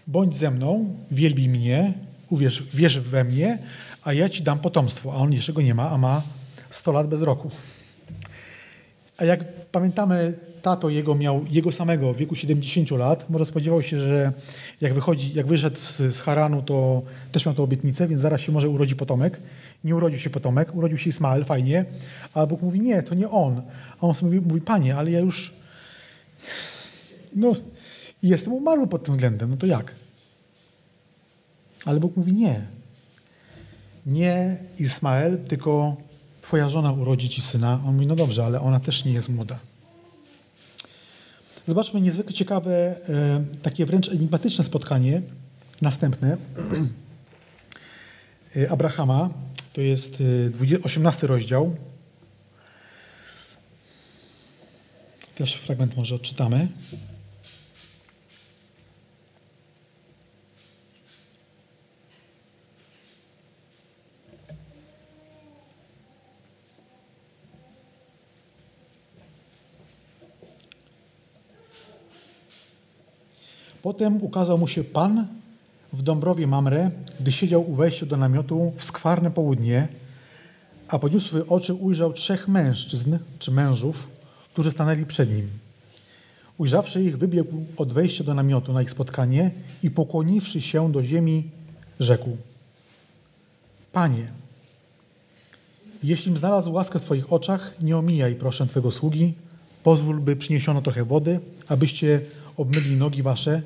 Bądź ze mną, wielbij mnie, uwierz, wierz we mnie, a ja ci dam potomstwo. A on jeszcze go nie ma, a ma 100 lat bez roku. A jak pamiętamy, tato jego miał jego samego w wieku 70 lat. Może spodziewał się, że jak, wychodzi, jak wyszedł z, z Haranu, to też miał tę obietnicę, więc zaraz się może urodzi potomek. Nie urodził się potomek, urodził się Ismael, fajnie, ale Bóg mówi, nie, to nie on. A on sobie mówi, panie, ale ja już no, jestem umarły pod tym względem, no to jak? Ale Bóg mówi, nie. Nie Ismael, tylko twoja żona urodzi ci syna. On mówi, no dobrze, ale ona też nie jest młoda. Zobaczmy niezwykle ciekawe, e, takie wręcz enigmatyczne spotkanie, następne e, Abrahama. To jest 18 e, rozdział. Też fragment może odczytamy. Potem ukazał mu się Pan w Dąbrowie Mamre, gdy siedział u wejścia do namiotu w skwarne południe, a podniósłszy oczy ujrzał trzech mężczyzn, czy mężów, którzy stanęli przed nim. Ujrzawszy ich, wybiegł od wejścia do namiotu na ich spotkanie i pokłoniwszy się do ziemi, rzekł: Panie, jeślim znalazł łaskę w Twoich oczach, nie omijaj, proszę Twego sługi, pozwól, by przyniesiono trochę wody, abyście obmyli nogi Wasze,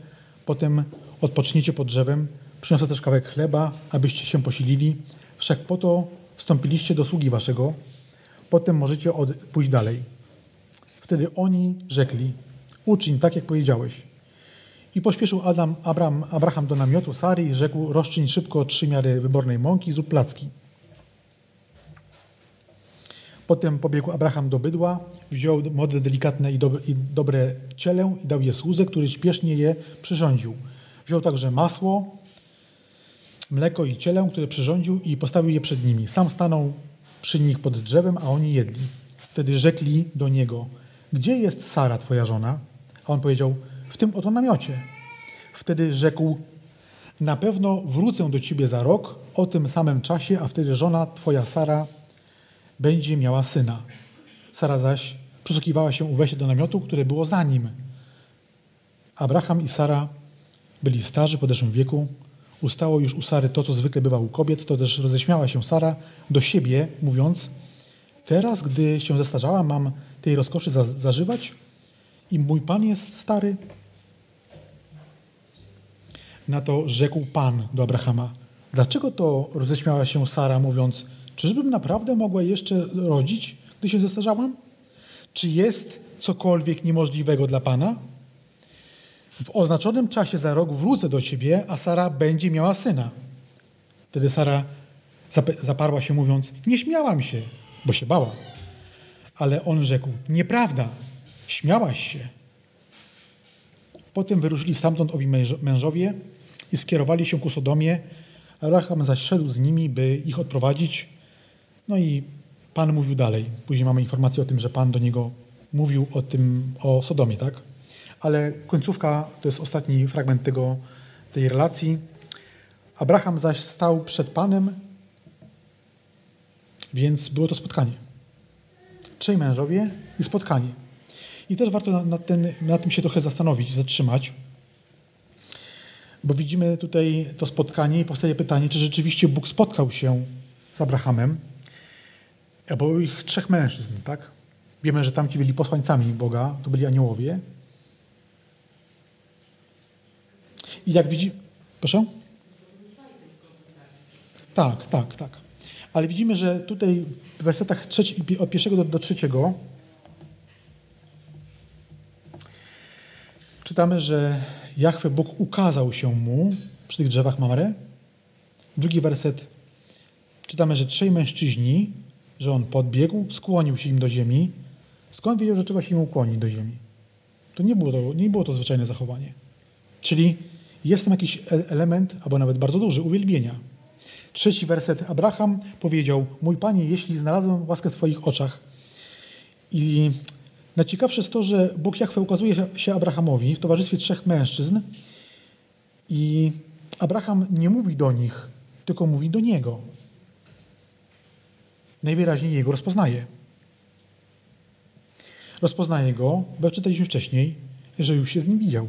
Potem odpoczniecie pod drzewem, przyniosę też kawałek chleba, abyście się posilili. Wszak po to wstąpiliście do sługi waszego. Potem możecie od... pójść dalej. Wtedy oni rzekli, uczyń tak, jak powiedziałeś. I pośpieszył Adam, Abraham, Abraham do namiotu Sary i rzekł, rozczyń szybko trzy miary wybornej mąki, zrób placki. Potem pobiegł Abraham do bydła, wziął młode, delikatne i, i dobre i dał je słudze, który śpiesznie je przyrządził. Wziął także masło, mleko i cielę, które przyrządził i postawił je przed nimi. Sam stanął przy nich pod drzewem, a oni jedli. Wtedy rzekli do niego, gdzie jest Sara, twoja żona? A on powiedział, w tym oto namiocie. Wtedy rzekł, na pewno wrócę do ciebie za rok, o tym samym czasie, a wtedy żona twoja Sara będzie miała syna. Sara zaś przysłuchiwała się u wejścia do namiotu, które było za nim. Abraham i Sara byli starzy, w podeszłym wieku. Ustało już u Sary to, co zwykle bywa u kobiet, to też roześmiała się Sara do siebie, mówiąc, teraz, gdy się zestarzała, mam tej rozkoszy za zażywać i mój Pan jest stary. Na to rzekł Pan do Abrahama, dlaczego to roześmiała się Sara, mówiąc, Czyżbym naprawdę mogła jeszcze rodzić, gdy się zestarzałam? Czy jest cokolwiek niemożliwego dla Pana? W oznaczonym czasie za rok wrócę do ciebie, a Sara będzie miała syna. Wtedy Sara zaparła się, mówiąc: Nie śmiałam się, bo się bała. Ale on rzekł: Nieprawda, śmiałaś się. Potem wyruszyli stamtąd owi mężowie i skierowali się ku Sodomie. Abraham zaś szedł z nimi, by ich odprowadzić. No i Pan mówił dalej. Później mamy informację o tym, że Pan do niego mówił o tym, o Sodomie, tak? Ale końcówka to jest ostatni fragment tego, tej relacji. Abraham zaś stał przed Panem, więc było to spotkanie. Trzej mężowie i spotkanie. I też warto na, ten, na tym się trochę zastanowić, zatrzymać, bo widzimy tutaj to spotkanie i powstaje pytanie, czy rzeczywiście Bóg spotkał się z Abrahamem, a było ich trzech mężczyzn, tak? Wiemy, że tamci byli posłańcami Boga, to byli aniołowie. I jak widzi... Proszę? Tak, tak, tak. Ale widzimy, że tutaj w wersetach trzeci, od pierwszego do, do trzeciego czytamy, że Jachwę Bóg ukazał się mu przy tych drzewach Mamre. Drugi werset czytamy, że trzej mężczyźni że on podbiegł, skłonił się im do ziemi. Skąd wiedział, że trzeba się im ukłonić do ziemi? To nie było to, nie było to zwyczajne zachowanie. Czyli jest tam jakiś e- element, albo nawet bardzo duży, uwielbienia. Trzeci werset. Abraham powiedział, mój Panie, jeśli znalazłem łaskę w Twoich oczach. I najciekawsze jest to, że Bóg Jachwę ukazuje się Abrahamowi w towarzystwie trzech mężczyzn i Abraham nie mówi do nich, tylko mówi do niego. Najwyraźniej jego rozpoznaje. Rozpoznaje go, bo czytaliśmy wcześniej, że już się z nim widział.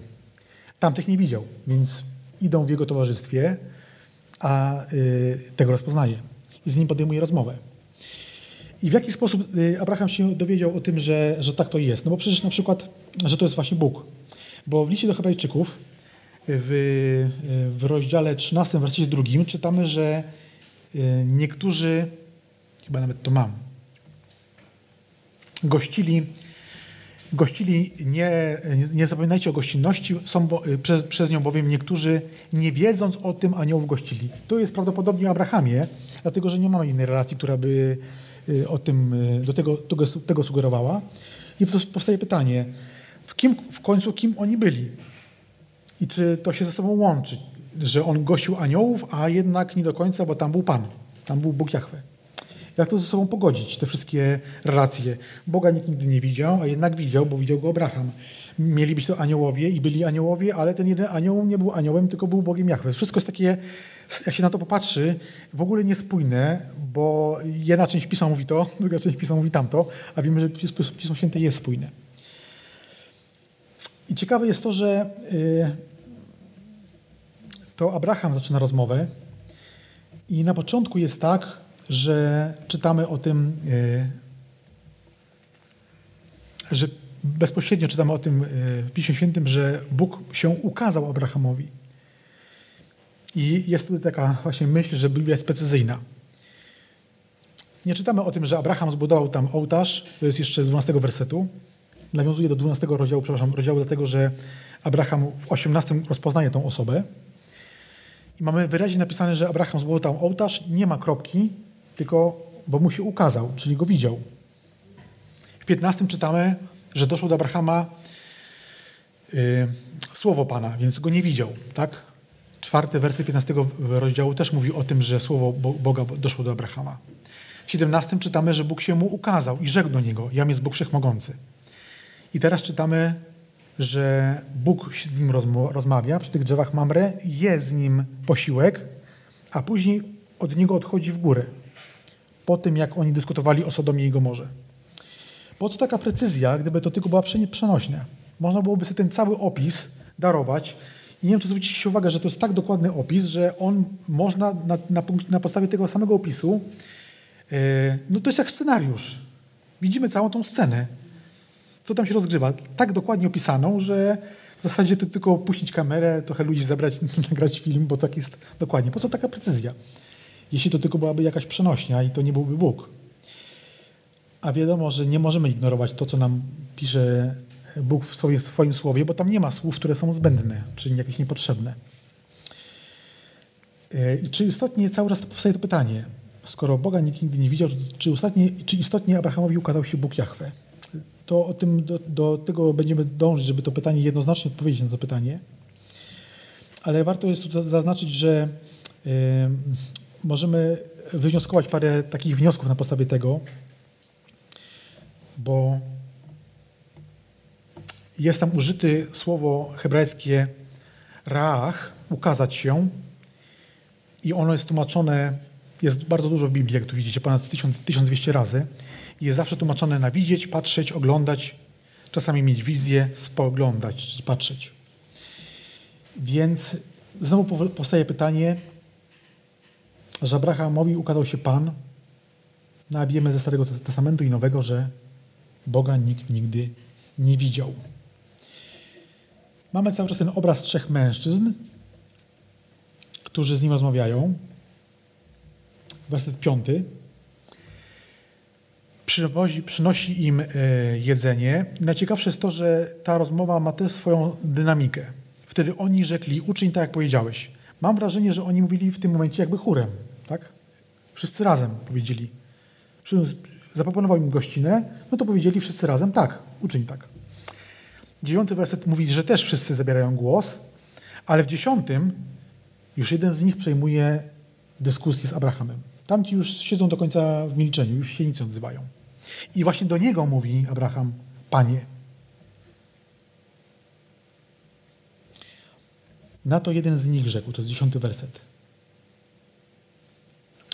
Tamtych nie widział, więc idą w jego towarzystwie, a y, tego rozpoznaje i z nim podejmuje rozmowę. I w jaki sposób y, Abraham się dowiedział o tym, że, że tak to jest? No bo przecież na przykład, że to jest właśnie Bóg. Bo w liście do Hebrajczyków w, w rozdziale 13, wersecie drugim czytamy, że y, niektórzy, chyba nawet to mam, gościli Gościli, nie, nie zapominajcie o gościnności, są bo, przez, przez nią bowiem niektórzy, nie wiedząc o tym, aniołów gościli. To jest prawdopodobnie o Abrahamie, dlatego że nie mamy innej relacji, która by y, o tym, y, do tego, tego, tego sugerowała. I powstaje pytanie, w, kim, w końcu kim oni byli? I czy to się ze sobą łączy, że on gościł aniołów, a jednak nie do końca, bo tam był Pan, tam był Bóg Jahwe. Jak to ze sobą pogodzić, te wszystkie relacje? Boga nikt nigdy nie widział, a jednak widział, bo widział go Abraham. Mieli być to aniołowie i byli aniołowie, ale ten jeden anioł nie był aniołem, tylko był Bogiem Jahwe. Wszystko jest takie, jak się na to popatrzy, w ogóle niespójne, bo jedna część Pisma mówi to, druga część Pisma mówi tamto, a wiemy, że Pismo Święte jest spójne. I ciekawe jest to, że y, to Abraham zaczyna rozmowę i na początku jest tak, że czytamy o tym, e, że bezpośrednio czytamy o tym e, w Piśmie Świętym, że Bóg się ukazał Abrahamowi. I jest tutaj taka właśnie myśl, że Biblia jest precyzyjna. Nie czytamy o tym, że Abraham zbudował tam ołtarz, to jest jeszcze z 12 wersetu. Nawiązuje do 12 rozdziału, przepraszam, rozdziału dlatego, że Abraham w 18 rozpoznaje tą osobę. I mamy wyraźnie napisane, że Abraham zbudował tam ołtarz, nie ma kropki, tylko bo mu się ukazał, czyli go widział. W 15 czytamy, że doszło do Abrahama yy, słowo Pana, więc go nie widział. Tak? Czwarty werset 15 rozdziału też mówi o tym, że słowo Boga doszło do Abrahama. W 17 czytamy, że Bóg się mu ukazał i rzekł do niego, jam jest Bóg Wszechmogący. I teraz czytamy, że Bóg z nim rozmawia przy tych drzewach Mamre, jest z nim posiłek, a później od niego odchodzi w górę po tym, jak oni dyskutowali o Sodomie i Gomorze. Po co taka precyzja, gdyby to tylko była przenośnia? Można byłoby sobie ten cały opis darować i nie wiem, czy zwrócicie uwagę, że to jest tak dokładny opis, że on można na, na, na podstawie tego samego opisu, yy, no to jest jak scenariusz. Widzimy całą tą scenę, co tam się rozgrywa. Tak dokładnie opisaną, że w zasadzie to tylko puścić kamerę, trochę ludzi zabrać, nagrać film, bo tak jest dokładnie. Po co taka precyzja? Jeśli to tylko byłaby jakaś przenośnia i to nie byłby Bóg. A wiadomo, że nie możemy ignorować to, co nam pisze Bóg w swoim, w swoim słowie, bo tam nie ma słów, które są zbędne, czy jakieś niepotrzebne. E, I czy istotnie cały czas powstaje to pytanie, skoro Boga nikt nigdy nie widział, czy, istotnie, czy istotnie Abrahamowi ukazał się Bóg Jahwe? To o tym, do, do tego będziemy dążyć, żeby to pytanie jednoznacznie odpowiedzieć na to pytanie. Ale warto jest tu zaznaczyć, że możemy wywnioskować parę takich wniosków na podstawie tego, bo jest tam użyte słowo hebrajskie raach, ukazać się i ono jest tłumaczone, jest bardzo dużo w Biblii, jak tu widzicie, ponad 1200 razy. Jest zawsze tłumaczone na widzieć, patrzeć, oglądać, czasami mieć wizję, spoglądać, czy patrzeć. Więc znowu powstaje pytanie, że Abrahamowi ukazał się Pan, no a wiemy ze Starego Testamentu i Nowego, że Boga nikt nigdy nie widział. Mamy cały czas ten obraz trzech mężczyzn, którzy z nim rozmawiają. Werset piąty. Przywozi, przynosi im e, jedzenie. Najciekawsze jest to, że ta rozmowa ma też swoją dynamikę. Wtedy oni rzekli, uczyń tak, jak powiedziałeś. Mam wrażenie, że oni mówili w tym momencie jakby chórem. Tak? Wszyscy razem powiedzieli. Zaproponował im gościnę, no to powiedzieli wszyscy razem tak, uczyń tak. Dziewiąty werset mówi, że też wszyscy zabierają głos, ale w dziesiątym już jeden z nich przejmuje dyskusję z Abrahamem. Tamci już siedzą do końca w milczeniu, już się nic nie odzywają. I właśnie do niego mówi Abraham, Panie. Na to jeden z nich rzekł, to jest dziesiąty werset.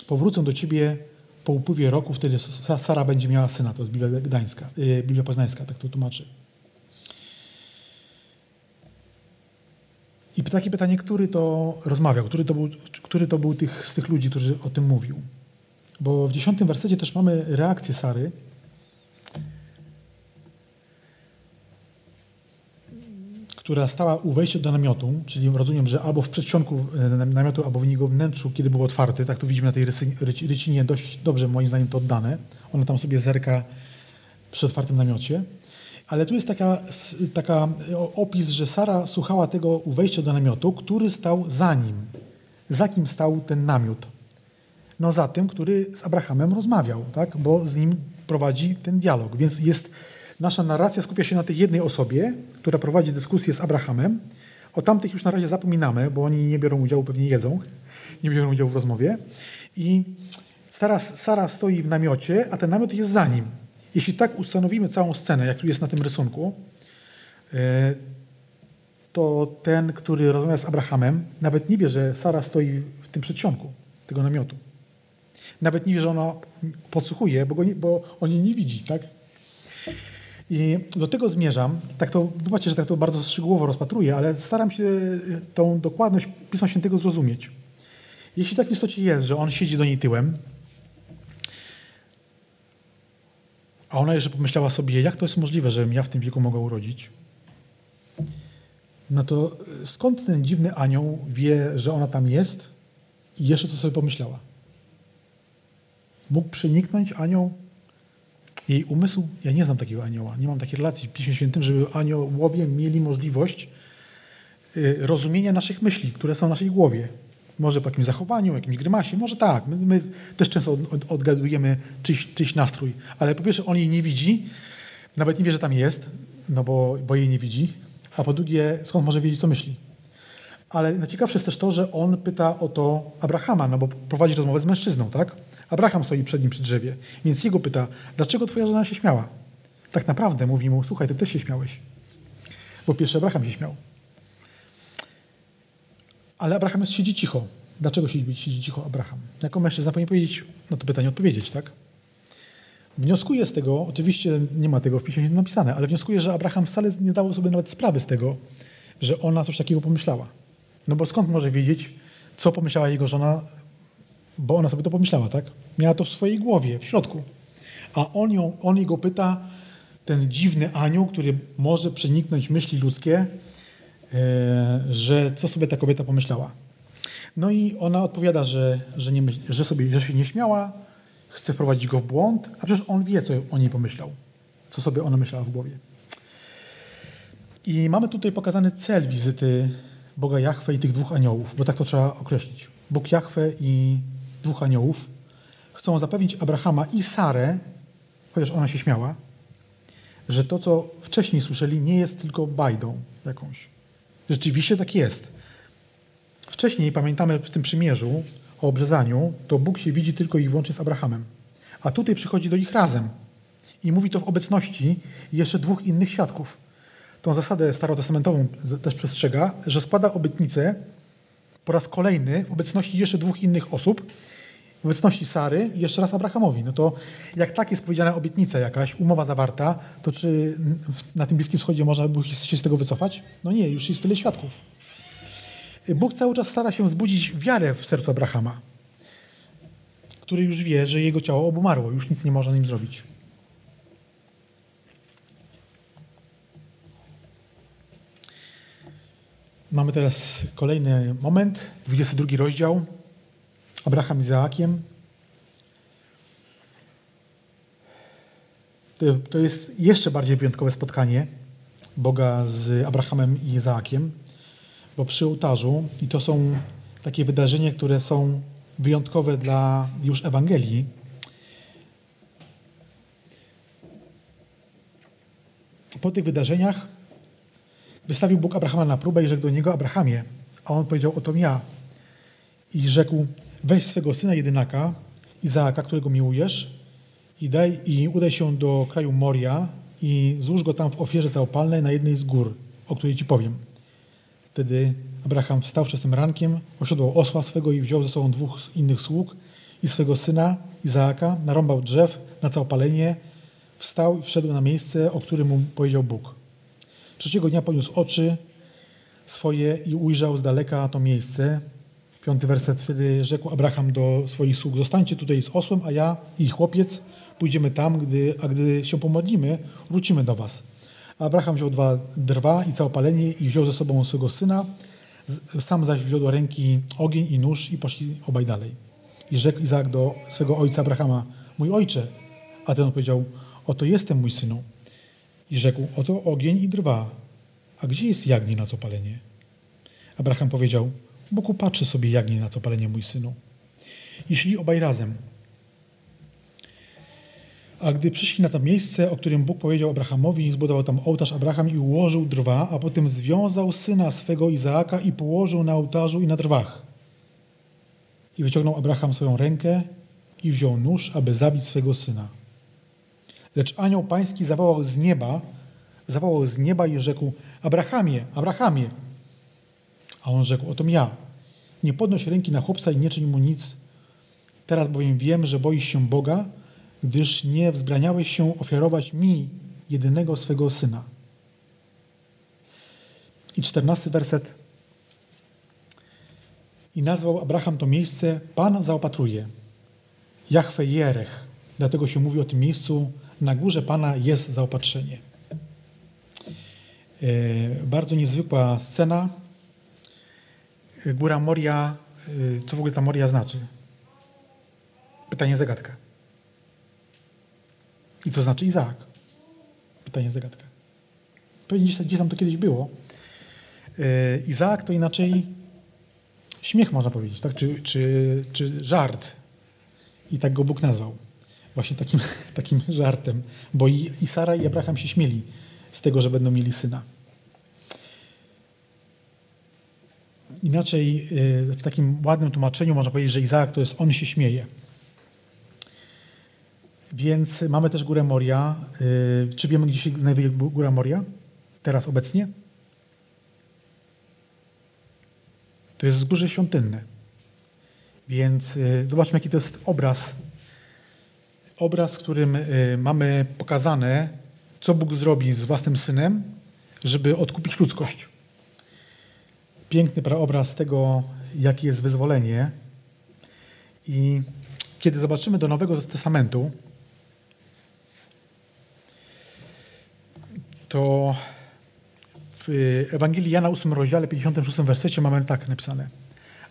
Powrócę do ciebie po upływie roku, wtedy Sara będzie miała syna. To jest Biblia Gdańska, yy, Biblia Poznańska, tak to tłumaczy. I takie pytanie, który to rozmawiał, który to był, który to był tych, z tych ludzi, którzy o tym mówił. Bo w dziesiątym wersecie też mamy reakcję Sary, która stała u wejścia do namiotu, czyli rozumiem, że albo w przedsionku e, namiotu, albo w jego wnętrzu, kiedy był otwarty, tak to widzimy na tej rycinie dość dobrze moim zdaniem to oddane. Ona tam sobie zerka przy otwartym namiocie. Ale tu jest taka, taka opis, że Sara słuchała tego u wejścia do namiotu, który stał za nim. Za kim stał ten namiot? No za tym, który z Abrahamem rozmawiał, tak? bo z nim prowadzi ten dialog. Więc jest nasza narracja skupia się na tej jednej osobie, która prowadzi dyskusję z Abrahamem. O tamtych już na razie zapominamy, bo oni nie biorą udziału, pewnie jedzą, nie biorą udziału w rozmowie. I Sara, Sara stoi w namiocie, a ten namiot jest za nim. Jeśli tak ustanowimy całą scenę, jak tu jest na tym rysunku, e, to ten, który rozmawia z Abrahamem, nawet nie wie, że Sara stoi w tym przedsionku tego namiotu. Nawet nie wie, że ona podsłuchuje, bo, nie, bo on jej nie widzi, tak? I do tego zmierzam. Tak to, zobaczcie, że tak to bardzo szczegółowo rozpatruję, ale staram się tą dokładność Pisma Świętego zrozumieć. Jeśli tak w istocie jest, że on siedzi do niej tyłem, a ona jeszcze pomyślała sobie, jak to jest możliwe, żebym ja w tym wieku mogła urodzić, no to skąd ten dziwny anioł wie, że ona tam jest i jeszcze co sobie pomyślała? Mógł przeniknąć anioł jej umysł, ja nie znam takiego anioła, nie mam takiej relacji w Piśmie Świętym, żeby aniołowie mieli możliwość y, rozumienia naszych myśli, które są w naszej głowie. Może po jakimś zachowaniu, jakimś grymasie, może tak. My, my też często od, odgadujemy czyś nastrój, ale po pierwsze on jej nie widzi, nawet nie wie, że tam jest, no bo, bo jej nie widzi, a po drugie skąd może wiedzieć, co myśli. Ale najciekawsze jest też to, że on pyta o to Abrahama, no bo prowadzi rozmowę z mężczyzną, tak? Abraham stoi przed nim przy drzewie, więc jego pyta, dlaczego twoja żona się śmiała? Tak naprawdę mówi mu, słuchaj, ty też się śmiałeś. Bo pierwszy Abraham się śmiał. Ale Abraham jest, siedzi cicho. Dlaczego siedzi, siedzi cicho Abraham? Jako mężczyzna powinien powiedzieć, na to pytanie odpowiedzieć, tak? Wnioskuję z tego, oczywiście nie ma tego w piśmie napisane, ale wnioskuję, że Abraham wcale nie dawał sobie nawet sprawy z tego, że ona coś takiego pomyślała. No bo skąd może wiedzieć, co pomyślała jego żona bo ona sobie to pomyślała, tak? Miała to w swojej głowie, w środku. A on, ją, on jego pyta, ten dziwny anioł, który może przeniknąć myśli ludzkie, e, że co sobie ta kobieta pomyślała. No i ona odpowiada, że, że, nie że, sobie, że się nie śmiała, chce wprowadzić go w błąd, a przecież on wie, co o niej pomyślał, co sobie ona myślała w głowie. I mamy tutaj pokazany cel wizyty Boga Jahwe i tych dwóch aniołów, bo tak to trzeba określić. Bóg Jahwe i dwóch aniołów, chcą zapewnić Abrahama i Sarę, chociaż ona się śmiała, że to, co wcześniej słyszeli, nie jest tylko bajdą jakąś. Rzeczywiście tak jest. Wcześniej, pamiętamy w tym przymierzu o obrzezaniu, to Bóg się widzi tylko i wyłącznie z Abrahamem. A tutaj przychodzi do nich razem. I mówi to w obecności jeszcze dwóch innych świadków. Tą zasadę starotestamentową też przestrzega, że składa obietnicę po raz kolejny w obecności jeszcze dwóch innych osób, w obecności Sary i jeszcze raz Abrahamowi. No to jak tak jest powiedziana obietnica jakaś, umowa zawarta, to czy na tym Bliskim Wschodzie można by się z tego wycofać? No nie, już jest tyle świadków. Bóg cały czas stara się wzbudzić wiarę w sercu Abrahama, który już wie, że jego ciało obumarło, już nic nie można nim zrobić. Mamy teraz kolejny moment, 22 rozdział. Abraham Izaakiem. To jest jeszcze bardziej wyjątkowe spotkanie Boga z Abrahamem i Izaakiem, bo przy ołtarzu, i to są takie wydarzenia, które są wyjątkowe dla już Ewangelii, po tych wydarzeniach Wystawił Bóg Abrahama na próbę i rzekł do niego, Abrahamie, a on powiedział, oto ja. I rzekł, weź swego syna jedynaka, Izaaka, którego miłujesz, i, daj, i udaj się do kraju Moria i złóż go tam w ofierze zaopalnej na jednej z gór, o której ci powiem. Wtedy Abraham wstał wczesnym rankiem, osiodłał osła swego i wziął ze sobą dwóch innych sług i swego syna Izaaka, narąbał drzew na całopalenie, wstał i wszedł na miejsce, o którym mu powiedział Bóg. Trzeciego dnia poniósł oczy swoje i ujrzał z daleka to miejsce. Piąty werset. Wtedy rzekł Abraham do swoich sług, zostańcie tutaj z osłem, a ja i chłopiec pójdziemy tam, gdy, a gdy się pomodlimy, wrócimy do was. Abraham wziął dwa drwa i całopalenie i wziął ze sobą swego syna, sam zaś wziął do ręki ogień i nóż i poszli obaj dalej. I rzekł Izaak do swego ojca Abrahama, mój ojcze. A ten odpowiedział, oto jestem mój synu. I rzekł, oto ogień i drwa. A gdzie jest jagnię na copalenie? Abraham powiedział, Bóg upatrzy sobie jagnię na copalenie, mój synu. I szli obaj razem. A gdy przyszli na to miejsce, o którym Bóg powiedział Abrahamowi, zbudował tam ołtarz Abraham i ułożył drwa, a potem związał syna swego Izaaka i położył na ołtarzu i na drwach. I wyciągnął Abraham swoją rękę i wziął nóż, aby zabić swego syna. Lecz anioł pański zawołał z nieba, zawołał z nieba i rzekł, Abrahamie, Abrahamie. A on rzekł, oto ja. Nie podnoś ręki na chłopca i nie czyń mu nic. Teraz bowiem wiem, że boisz się Boga, gdyż nie wzbraniałeś się ofiarować mi jedynego swego syna. I czternasty werset. I nazwał Abraham to miejsce Pan zaopatruje. Jachwe Jerech. Dlatego się mówi o tym miejscu na górze Pana jest zaopatrzenie. E, bardzo niezwykła scena. Góra Moria, e, co w ogóle ta Moria znaczy? Pytanie zagadka. I to znaczy Izaak. Pytanie zagadka. Pewnie gdzie tam to kiedyś było. E, Izaak to inaczej śmiech można powiedzieć, tak? czy, czy, czy żart. I tak go Bóg nazwał właśnie takim, takim żartem, bo i, i Sara i Abraham się śmieli z tego, że będą mieli syna. Inaczej y, w takim ładnym tłumaczeniu można powiedzieć, że Izaak to jest on się śmieje. Więc mamy też górę Moria. Y, czy wiemy, gdzie się znajduje góra Moria? Teraz obecnie? To jest wzgórze świątynne. Więc y, zobaczmy, jaki to jest obraz obraz, w którym y, mamy pokazane, co Bóg zrobi z własnym synem, żeby odkupić ludzkość. Piękny obraz tego, jakie jest wyzwolenie. I kiedy zobaczymy do Nowego Testamentu, to w Ewangelii Jana 8 rozdziale 56 wersecie mamy tak napisane.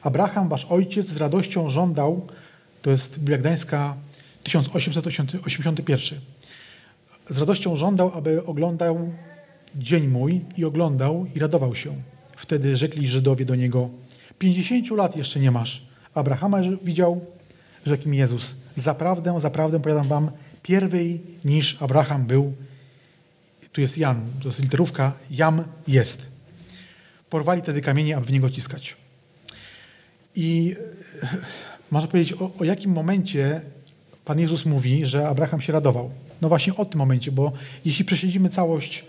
Abraham, wasz ojciec, z radością żądał, to jest Biblia Gdańska 1881. Z radością żądał, aby oglądał dzień mój i oglądał i radował się. Wtedy rzekli Żydowie do niego, pięćdziesięciu lat jeszcze nie masz. Abrahama widział, rzekł mi Jezus, zaprawdę, zaprawdę powiadam wam, pierwej niż Abraham był. Tu jest Jan, to jest literówka, jam jest. Porwali wtedy kamienie, aby w niego ciskać. I e, można powiedzieć, o, o jakim momencie Pan Jezus mówi, że Abraham się radował. No właśnie o tym momencie, bo jeśli prześledzimy całość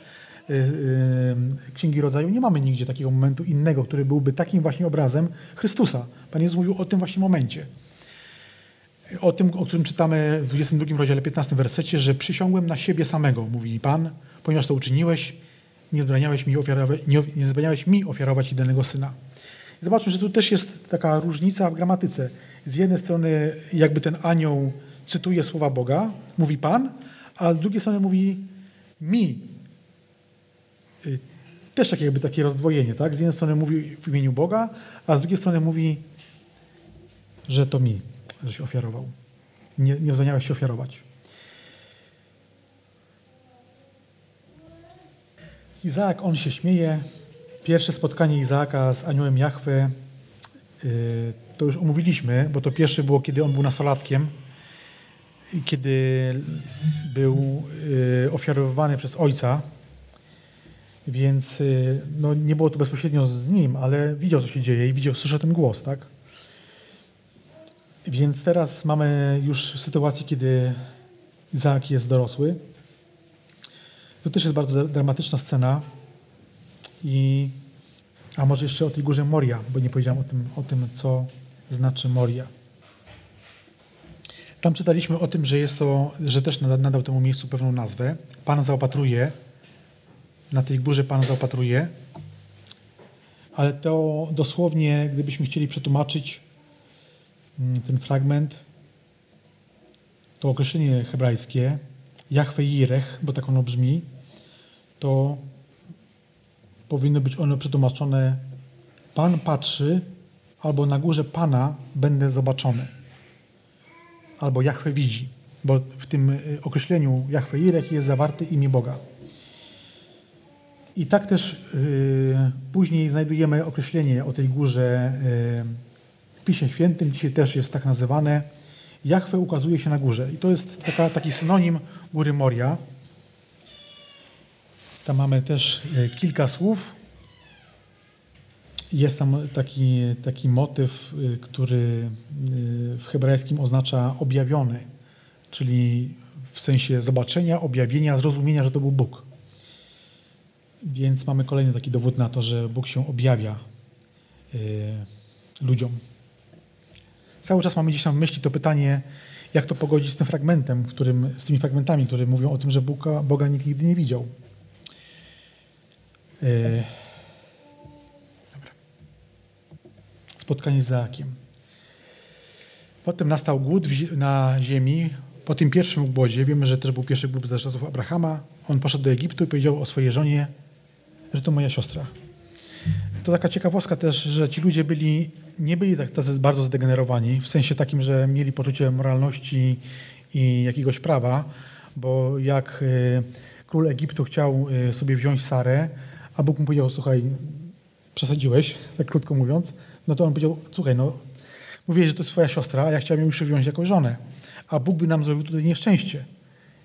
y, y, Księgi Rodzaju, nie mamy nigdzie takiego momentu innego, który byłby takim właśnie obrazem Chrystusa. Pan Jezus mówił o tym właśnie momencie. O tym, o którym czytamy w 22 rozdziale 15 wersecie, że przysiągłem na siebie samego, mówi Pan, ponieważ to uczyniłeś, nie zabraniałeś mi ofiarować, nie, nie mi ofiarować jedynego syna. Zobaczmy, że tu też jest taka różnica w gramatyce. Z jednej strony jakby ten anioł cytuje słowa Boga, mówi Pan, a z drugiej strony mówi mi. Y, też takie jakby takie rozdwojenie, tak? Z jednej strony mówi w imieniu Boga, a z drugiej strony mówi, że to mi, że się ofiarował. Nie, nie się ofiarować. Izaak, on się śmieje. Pierwsze spotkanie Izaaka z aniołem Jachwę y, to już omówiliśmy, bo to pierwsze było, kiedy on był nastolatkiem kiedy był y, ofiarowany przez ojca. Więc y, no, nie było to bezpośrednio z nim, ale widział, co się dzieje i widział, słyszał ten głos, tak? Więc teraz mamy już sytuację, kiedy Izaak jest dorosły. To też jest bardzo dramatyczna scena. I, a może jeszcze o tej górze Moria, bo nie powiedziałem o tym, o tym co znaczy Moria. Tam czytaliśmy o tym, że jest to, że też nadał temu miejscu pewną nazwę. Pan zaopatruje, na tej górze Pan zaopatruje, ale to dosłownie, gdybyśmy chcieli przetłumaczyć mm, ten fragment, to określenie hebrajskie, Jahwe Jirech, bo tak ono brzmi, to powinno być ono przetłumaczone Pan patrzy, albo na górze Pana będę zobaczony albo Jahwe widzi, bo w tym y, określeniu Jahwe Irech jest zawarte imię Boga. I tak też yy, później znajdujemy określenie o tej górze yy, w Piśmie Świętym, dzisiaj też jest tak nazywane. Jahwe ukazuje się na górze. I to jest taka, taki synonim góry Moria. Tam mamy też yy, kilka słów, jest tam taki, taki motyw, y, który y, w hebrajskim oznacza objawiony, czyli w sensie zobaczenia, objawienia, zrozumienia, że to był Bóg. Więc mamy kolejny taki dowód na to, że Bóg się objawia y, ludziom. Cały czas mamy gdzieś tam w myśli to pytanie, jak to pogodzić z tym fragmentem, którym, z tymi fragmentami, które mówią o tym, że Boga, Boga nikt nigdy nie widział. Spotkanie z Zaakiem. Potem nastał głód na ziemi. Po tym pierwszym głodzie, wiemy, że też był pierwszy głód za czasów Abrahama, on poszedł do Egiptu i powiedział o swojej żonie, że to moja siostra. To taka ciekawostka też, że ci ludzie byli, nie byli tak tacy bardzo zdegenerowani, w sensie takim, że mieli poczucie moralności i jakiegoś prawa, bo jak e, król Egiptu chciał e, sobie wziąć Sarę, a Bóg mu powiedział, słuchaj, przesadziłeś, tak krótko mówiąc, no to on powiedział, słuchaj, no mówię, że to jest twoja siostra, a ja chciałem ją już wziąć jako żonę, a Bóg by nam zrobił tutaj nieszczęście,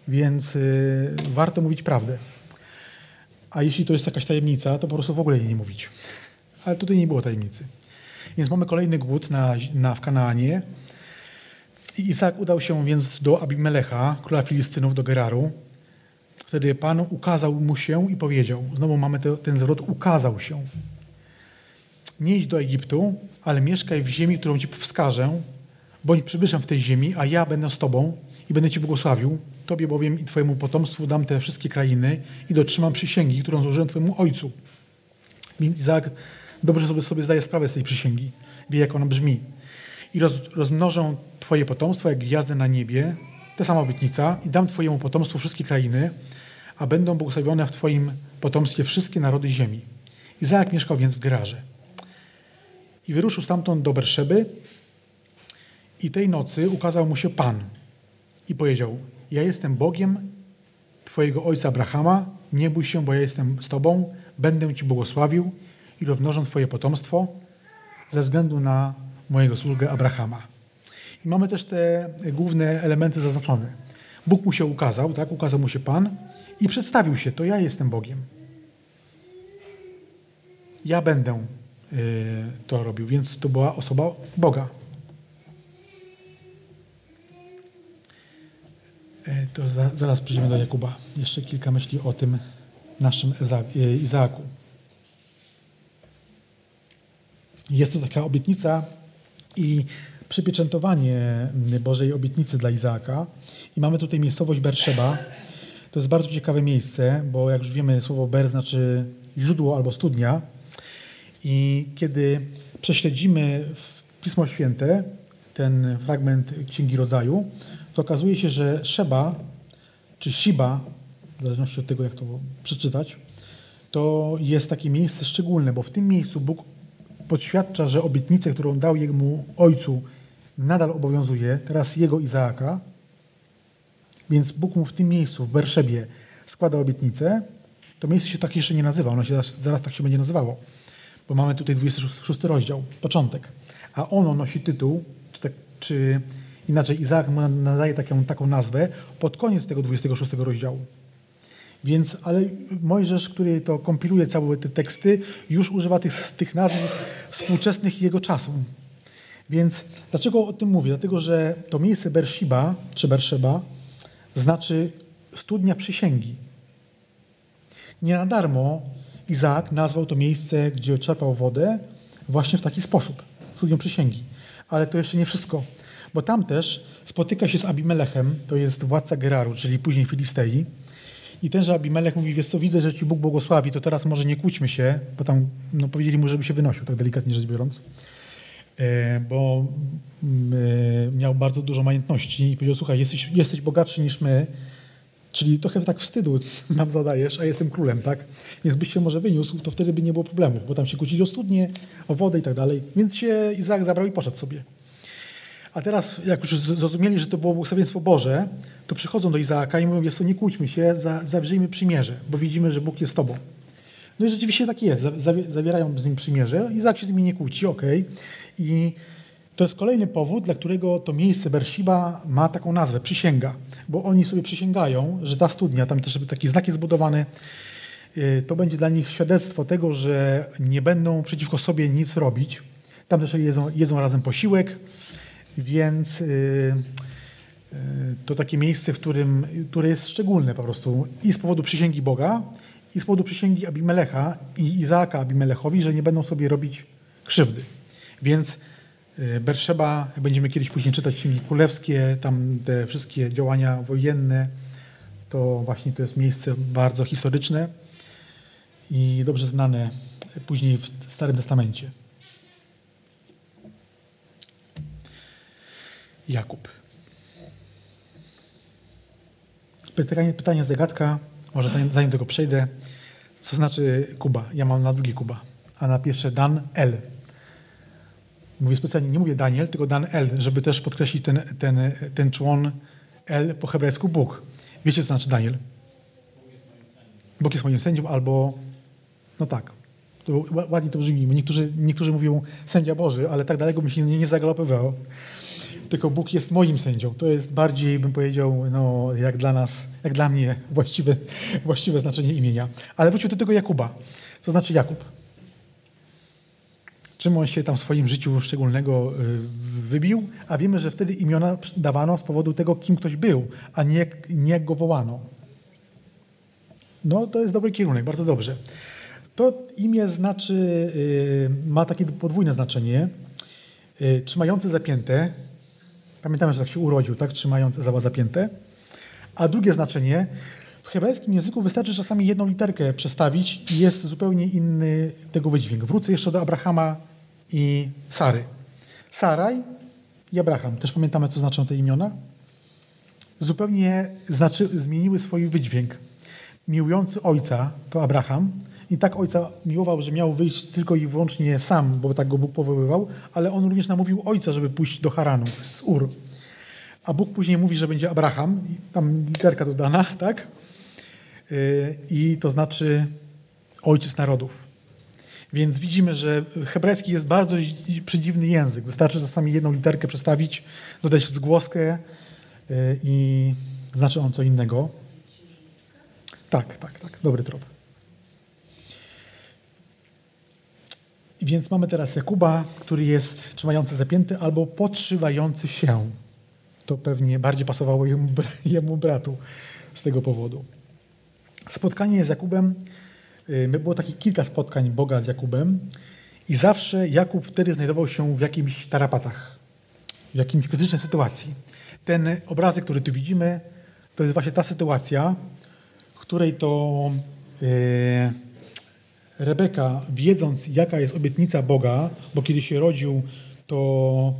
więc y, warto mówić prawdę. A jeśli to jest jakaś tajemnica, to po prostu w ogóle jej nie mówić. Ale tutaj nie było tajemnicy. Więc mamy kolejny głód na, na, w Kanaanie. I Izaak udał się więc do Abimelecha, króla Filistynów, do Geraru. Wtedy Pan ukazał mu się i powiedział, znowu mamy te, ten zwrot, ukazał się nie idź do Egiptu, ale mieszkaj w ziemi, którą Ci wskażę, bądź przybyszem w tej ziemi, a ja będę z Tobą i będę Ci błogosławił. Tobie bowiem i Twojemu potomstwu dam te wszystkie krainy i dotrzymam przysięgi, którą złożyłem Twojemu ojcu. Więc Izaak dobrze sobie, sobie zdaje sprawę z tej przysięgi. Wie, jak ona brzmi. I roz, rozmnożę Twoje potomstwo jak gwiazdy na niebie, ta sama obietnica, i dam Twojemu potomstwu wszystkie krainy, a będą błogosławione w Twoim potomstwie wszystkie narody ziemi. Izaak mieszkał więc w Gerarze. I wyruszył stamtąd do Berszeby i tej nocy ukazał mu się Pan i powiedział, ja jestem Bogiem Twojego ojca Abrahama, nie bój się, bo ja jestem z Tobą, będę Ci błogosławił i rozmnożę Twoje potomstwo ze względu na mojego sługę Abrahama. I mamy też te główne elementy zaznaczone. Bóg mu się ukazał, tak? Ukazał mu się Pan i przedstawił się, to ja jestem Bogiem. Ja będę to robił, więc to była osoba Boga. Y, to zaraz przejdziemy do Jakuba. Jeszcze kilka myśli o tym naszym y, Izaaku. Jest to taka obietnica i przypieczętowanie Bożej obietnicy dla Izaaka. I mamy tutaj miejscowość Berszeba. To jest bardzo ciekawe miejsce, bo jak już wiemy, słowo Ber znaczy źródło albo studnia. I kiedy prześledzimy Pismo Święte ten fragment Księgi Rodzaju, to okazuje się, że Szeba, czy Shiba, w zależności od tego, jak to przeczytać, to jest takie miejsce szczególne, bo w tym miejscu Bóg podświadcza, że obietnicę, którą dał jemu ojcu, nadal obowiązuje, teraz jego Izaaka. Więc Bóg mu w tym miejscu, w Berszebie, składa obietnicę. To miejsce się tak jeszcze nie nazywa, ono się zaraz, zaraz tak się będzie nazywało bo mamy tutaj 26 rozdział, początek. A ono nosi tytuł, czy, tak, czy inaczej Izaak nadaje taką, taką nazwę pod koniec tego 26 rozdziału. Więc, ale Mojżesz, który to kompiluje całe te teksty, już używa tych, tych nazw współczesnych jego czasu. Więc dlaczego o tym mówię? Dlatego, że to miejsce Bershiba, czy Berszeba, znaczy studnia przysięgi. Nie na darmo Izaak nazwał to miejsce, gdzie czerpał wodę, właśnie w taki sposób, studnią przysięgi. Ale to jeszcze nie wszystko, bo tam też spotyka się z Abimelechem, to jest władca Geraru, czyli później Filistei. I tenże Abimelech mówi, wiesz co, widzę, że ci Bóg błogosławi, to teraz może nie kłóćmy się, bo tam no, powiedzieli mu, żeby się wynosił, tak delikatnie rzecz biorąc. E, bo mm, e, miał bardzo dużo majątności i powiedział, słuchaj, jesteś, jesteś bogatszy niż my, czyli trochę tak wstydu nam zadajesz, a jestem królem, tak? Więc byś się może wyniósł, to wtedy by nie było problemu, bo tam się kłócili o studnie, o wodę i tak dalej. Więc się Izaak zabrał i poszedł sobie. A teraz, jak już zrozumieli, że to było błogosławieństwo Boże, to przychodzą do Izaaka i mówią, jest to nie kłóćmy się, zawrzyjmy przymierze, bo widzimy, że Bóg jest Tobą. No i rzeczywiście tak jest. Zawierają z nim przymierze. Izaak się z nimi nie kłóci, okej. Okay. I to jest kolejny powód, dla którego to miejsce Bershiba ma taką nazwę, przysięga. Bo oni sobie przysięgają, że ta studnia, tam też taki znak jest zbudowany, y, to będzie dla nich świadectwo tego, że nie będą przeciwko sobie nic robić. Tam też jedzą, jedzą razem posiłek, więc y, y, to takie miejsce, w którym, które jest szczególne po prostu i z powodu przysięgi Boga, i z powodu przysięgi Abimelecha i Izaaka Abimelechowi, że nie będą sobie robić krzywdy. Więc Berszeba, będziemy kiedyś później czytać Księgi Królewskie, tam te wszystkie działania wojenne, to właśnie to jest miejsce bardzo historyczne i dobrze znane później w Starym Testamencie. Jakub. Pytanie, pytanie zagadka, może zanim, zanim tego przejdę. Co znaczy Kuba? Ja mam na drugie Kuba, a na pierwsze Dan L. Mówię specjalnie, nie mówię Daniel, tylko Dan L, żeby też podkreślić ten, ten, ten człon L po hebrajsku Bóg. Wiecie, co znaczy Daniel? Bóg jest moim sędzią, albo no tak. To ładnie to brzmi. Niektórzy, niektórzy mówią sędzia Boży, ale tak daleko bym się nie, nie zagalopował. Tylko Bóg jest moim sędzią. To jest bardziej, bym powiedział, no, jak dla nas, jak dla mnie właściwe, właściwe znaczenie imienia. Ale wróćmy do tego Jakuba. To znaczy Jakub czym on się tam w swoim życiu szczególnego y, wybił, a wiemy, że wtedy imiona dawano z powodu tego, kim ktoś był, a nie nie jak go wołano. No to jest dobry kierunek, bardzo dobrze. To imię znaczy, y, ma takie podwójne znaczenie. Y, trzymające zapięte. Pamiętamy, że tak się urodził, tak? Trzymające za zapięte. A drugie znaczenie, w hebrajskim języku wystarczy czasami jedną literkę przestawić i jest zupełnie inny tego wydźwięk. Wrócę jeszcze do Abrahama i Sary. Saraj i Abraham. Też pamiętamy, co znaczą te imiona? Zupełnie znaczy, zmieniły swój wydźwięk. Miłujący ojca to Abraham. I tak ojca miłował, że miał wyjść tylko i wyłącznie sam, bo tak go Bóg powoływał, ale on również namówił ojca, żeby pójść do Haranu z Ur. A Bóg później mówi, że będzie Abraham, tam literka dodana, tak? Y, I to znaczy ojciec narodów. Więc widzimy, że hebrajski jest bardzo przedziwny język. Wystarczy czasami jedną literkę przestawić, dodać zgłoskę y, i znaczy on co innego. Tak, tak, tak. Dobry trop. Więc mamy teraz Jakuba, który jest trzymający zapięty albo podszywający się. To pewnie bardziej pasowało jemu, jemu bratu z tego powodu. Spotkanie z Jakubem było takich kilka spotkań Boga z Jakubem i zawsze Jakub wtedy znajdował się w jakimś tarapatach, w jakimś krytycznej sytuacji. Ten obrazek, który tu widzimy, to jest właśnie ta sytuacja, w której to yy, Rebeka, wiedząc jaka jest obietnica Boga, bo kiedy się rodził, to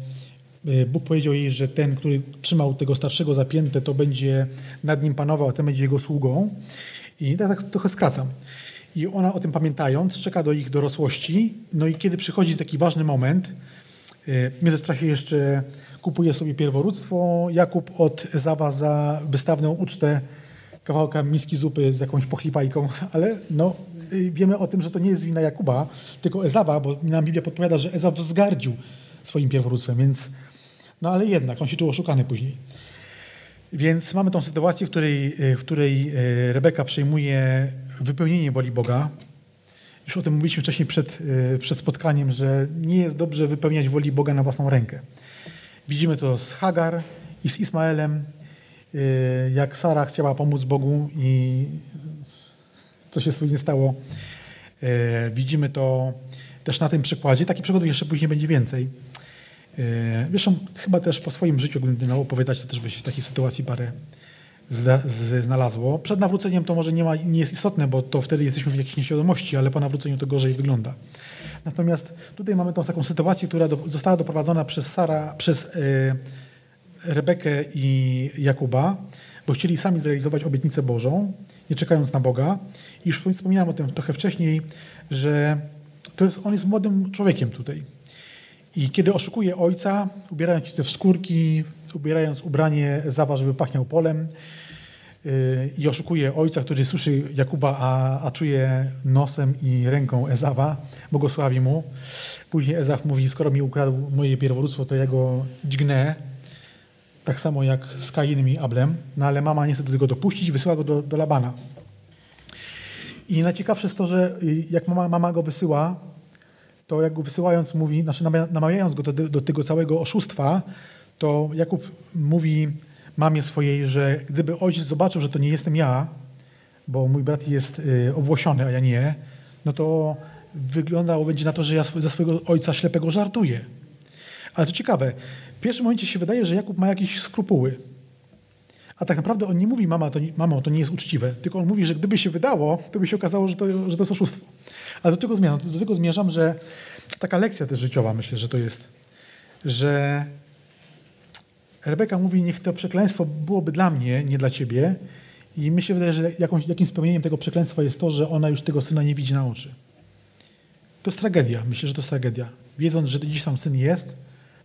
y, Bóg powiedział jej, że ten, który trzymał tego starszego zapięte, to będzie nad nim panował, a ten będzie jego sługą. I tak, tak trochę skracam. I ona o tym pamiętając, czeka do ich dorosłości. No i kiedy przychodzi taki ważny moment, y, w międzyczasie jeszcze kupuje sobie pierworództwo. Jakub od Ezawa za wystawną ucztę kawałka miski zupy z jakąś pochlipajką, ale no, y, wiemy o tym, że to nie jest wina Jakuba, tylko Ezawa, bo nam Biblia podpowiada, że Ezaw wzgardził swoim pierworództwem, więc no ale jednak, on się czuł oszukany później. Więc mamy tą sytuację, w której, w której Rebeka przejmuje wypełnienie woli Boga. Już o tym mówiliśmy wcześniej przed, przed spotkaniem, że nie jest dobrze wypełniać woli Boga na własną rękę. Widzimy to z Hagar i z Ismaelem, jak Sara chciała pomóc Bogu i co się z tym nie stało. Widzimy to też na tym przykładzie. Takich przykładów jeszcze później będzie więcej. Zresztą chyba też po swoim życiu, gdybym miał opowiadać, to też by się w takiej sytuacji parę znalazło. Przed nawróceniem to może nie, ma, nie jest istotne, bo to wtedy jesteśmy w jakiejś nieświadomości, ale po nawróceniu to gorzej wygląda. Natomiast tutaj mamy tą taką sytuację, która do, została doprowadzona przez Sara, przez e, Rebekę i Jakuba, bo chcieli sami zrealizować obietnicę Bożą, nie czekając na Boga. I już wspominałem o tym trochę wcześniej, że to jest, on jest młodym człowiekiem tutaj. I kiedy oszukuje ojca, ubierając się w skórki, ubierając ubranie Zawa, żeby pachniał polem, yy, i oszukuje ojca, który słyszy Jakuba, a, a czuje nosem i ręką Ezawa, błogosławi mu. Później Ezaw mówi, skoro mi ukradł moje pierworództwo, to ja go dźgnę, tak samo jak z Kainem i Ablem, no ale mama nie chce do tego dopuścić i wysyła go do, do Labana. I najciekawsze jest to, że y, jak mama, mama go wysyła, to jak go wysyłając mówi, znaczy namawiając go do, do tego całego oszustwa, to Jakub mówi mamie swojej, że gdyby ojciec zobaczył, że to nie jestem ja, bo mój brat jest y, owłosiony, a ja nie, no to wyglądało będzie na to, że ja ze swojego ojca ślepego żartuję. Ale to ciekawe, w pierwszym momencie się wydaje, że Jakub ma jakieś skrupuły. A tak naprawdę on nie mówi, mama, to nie, mamo, to nie jest uczciwe, tylko on mówi, że gdyby się wydało, to by się okazało, że to, że to jest oszustwo. Ale do tego zmierzam, do tego zmierzam, że taka lekcja też życiowa, myślę, że to jest, że Rebeka mówi, niech to przekleństwo byłoby dla mnie, nie dla ciebie. I mi się wydaje, że jakąś, jakimś spełnieniem tego przekleństwa jest to, że ona już tego syna nie widzi na oczy. To jest tragedia. Myślę, że to jest tragedia. Wiedząc, że gdzieś tam syn jest,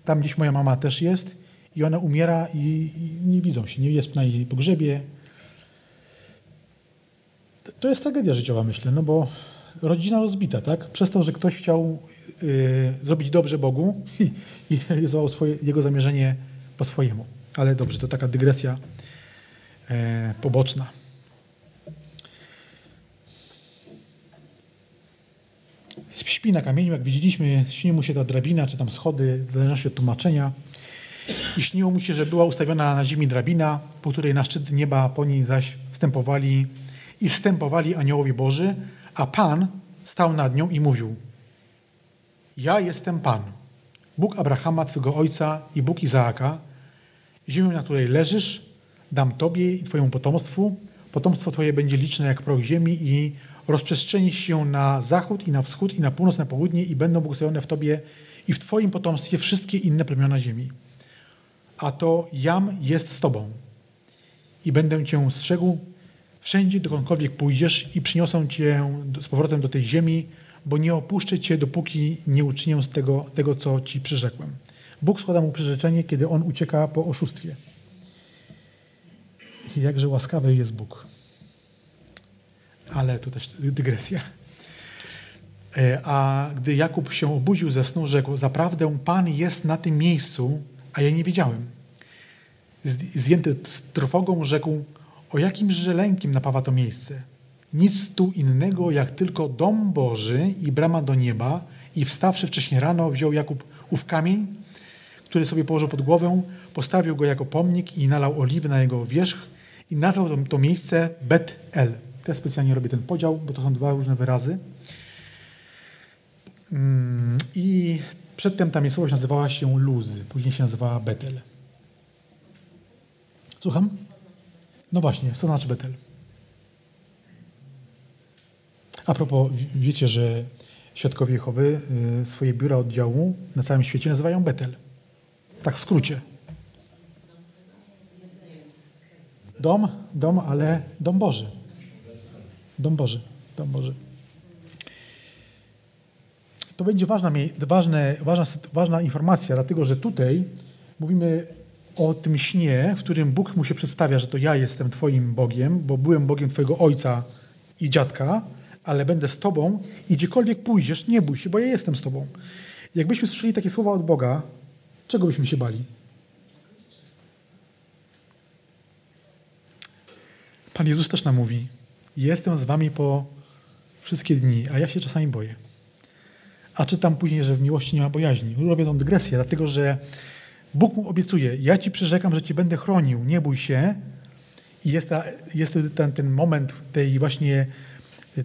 tam gdzieś moja mama też jest i ona umiera i, i nie widzą się, nie jest na jej pogrzebie. To jest tragedia życiowa, myślę, no bo rodzina rozbita, tak? Przez to, że ktoś chciał y, zrobić dobrze Bogu i, i realizował swoje, jego zamierzenie po swojemu. Ale dobrze, to taka dygresja e, poboczna. Śpi na kamieniu, jak widzieliśmy, śni mu się ta drabina, czy tam schody, w zależności od tłumaczenia. I śniło mu się, że była ustawiona na ziemi drabina, po której na szczyt nieba po niej zaś wstępowali i wstępowali aniołowie Boży, a Pan stał nad nią i mówił: Ja jestem Pan, Bóg Abrahama, twego ojca i Bóg Izaaka. Ziemię, na której leżysz, dam tobie i twojemu potomstwu. Potomstwo twoje będzie liczne jak proch ziemi i rozprzestrzeni się na zachód i na wschód i na północ, na południe i będą błogosławione w tobie i w twoim potomstwie wszystkie inne plemiona ziemi. A to jam jest z tobą i będę cię strzegł Wszędzie, dokądkolwiek pójdziesz i przyniosą cię z powrotem do tej ziemi, bo nie opuszczę cię, dopóki nie uczynię z tego, tego co ci przyrzekłem. Bóg składa mu przyrzeczenie, kiedy on ucieka po oszustwie. I jakże łaskawy jest Bóg. Ale to też dygresja. E, a gdy Jakub się obudził ze snu, rzekł: Zaprawdę Pan jest na tym miejscu, a ja nie wiedziałem. Zjęty z trwogą rzekł: o jakimże lękiem napawa to miejsce? Nic tu innego, jak tylko dom Boży i brama do nieba i wstawszy wcześnie rano wziął Jakub ów kamień, który sobie położył pod głowę, postawił go jako pomnik i nalał oliwy na jego wierzch i nazwał to, to miejsce Bet-El. Też specjalnie robię ten podział, bo to są dwa różne wyrazy. Mm, I przedtem ta miejscowość nazywała się Luz, później się nazywała Betel. Słucham? No właśnie, co znaczy Betel? A propos, wiecie, że Świadkowie Jehowy y, swoje biura oddziału na całym świecie nazywają Betel. Tak w skrócie. Dom, dom, ale dom Boży. Dom Boży, dom Boży. To będzie ważna, ważne, ważna, ważna informacja, dlatego że tutaj mówimy o tym śnie, w którym Bóg mu się przedstawia, że to ja jestem Twoim Bogiem, bo byłem Bogiem Twojego ojca i dziadka, ale będę z Tobą i gdziekolwiek pójdziesz, nie bój się, bo ja jestem z Tobą. Jakbyśmy słyszeli takie słowa od Boga, czego byśmy się bali? Pan Jezus też nam mówi: Jestem z wami po wszystkie dni, a ja się czasami boję. A czytam później, że w miłości nie ma bojaźni. Robię tą dygresję, dlatego że Bóg mu obiecuje: Ja ci przyrzekam, że ci będę chronił, nie bój się. I jest, ta, jest ten, ten moment tej właśnie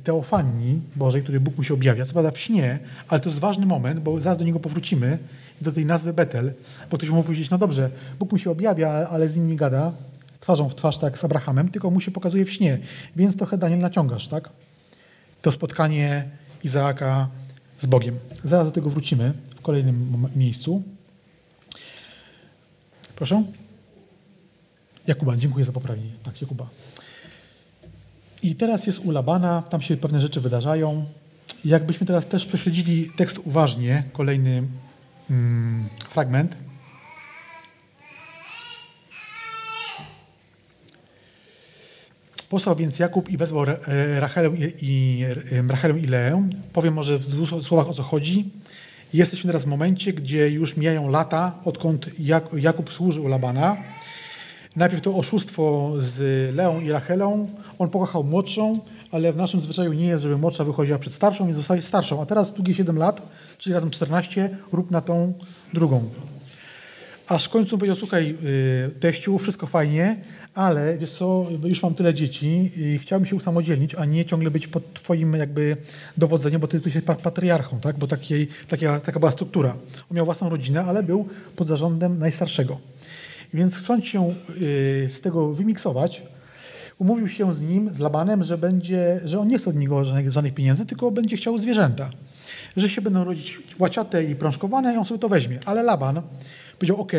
teofanii Bożej, który Bóg mu się objawia. Co prawda w śnie, ale to jest ważny moment, bo zaraz do niego powrócimy, do tej nazwy Betel, bo ktoś mógł powiedzieć, no dobrze, Bóg mu się objawia, ale z nim nie gada, twarzą w twarz tak z Abrahamem, tylko mu się pokazuje w śnie. Więc trochę Daniel naciągasz, tak? To spotkanie Izaaka z Bogiem. Zaraz do tego wrócimy w kolejnym miejscu. Proszę? Jakuba, dziękuję za poprawienie. Tak, Jakuba. I teraz jest u Labana, tam się pewne rzeczy wydarzają. Jakbyśmy teraz też prześledzili tekst uważnie, kolejny fragment. Posłał więc Jakub i wezwał Rachelę i, i, Rachelę i Leę. Powiem może w dwóch słowach o co chodzi. Jesteśmy teraz w momencie, gdzie już mijają lata, odkąd Jakub służył Labana. Najpierw to oszustwo z Leą i Rachelą. On pokochał młodszą, ale w naszym zwyczaju nie jest, żeby młodsza wychodziła przed starszą, więc zostaje starszą. A teraz długie 7 lat, czyli razem 14, rób na tą drugą. Aż w końcu powiedział, słuchaj, yy, teściu, wszystko fajnie, ale wiesz co, już mam tyle dzieci i chciałbym się usamodzielnić, a nie ciągle być pod twoim jakby dowodzeniem, bo ty, ty jesteś patriarchą, tak? bo takiej, taka, taka była struktura. On miał własną rodzinę, ale był pod zarządem najstarszego. Więc chcąc się y, z tego wymiksować, umówił się z nim, z Labanem, że, będzie, że on nie chce od niego żadnych, żadnych pieniędzy, tylko będzie chciał zwierzęta. Że się będą rodzić łaciate i prążkowane i on sobie to weźmie. Ale Laban powiedział OK,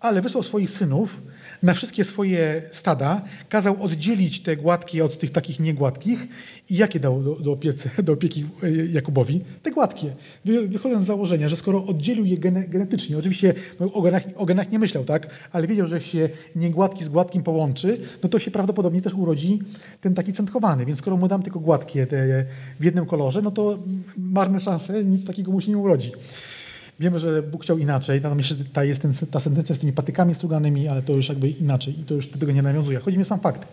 ale wysłał swoich synów na wszystkie swoje stada, kazał oddzielić te gładkie od tych takich niegładkich i jakie dał do, do, opiece, do opieki e, Jakubowi? Te gładkie. Wychodząc z założenia, że skoro oddzielił je genetycznie, oczywiście o genach, o genach nie myślał, tak, ale wiedział, że się niegładki z gładkim połączy, no to się prawdopodobnie też urodzi ten taki centkowany. Więc skoro mu dam tylko gładkie te w jednym kolorze, no to marne szanse, nic takiego mu się nie urodzi. Wiemy, że Bóg chciał inaczej, natomiast ta, jest ten, ta sentencja z tymi patykami struganymi, ale to już jakby inaczej i to już do tego nie nawiązuje. Chodzi mi o sam fakt.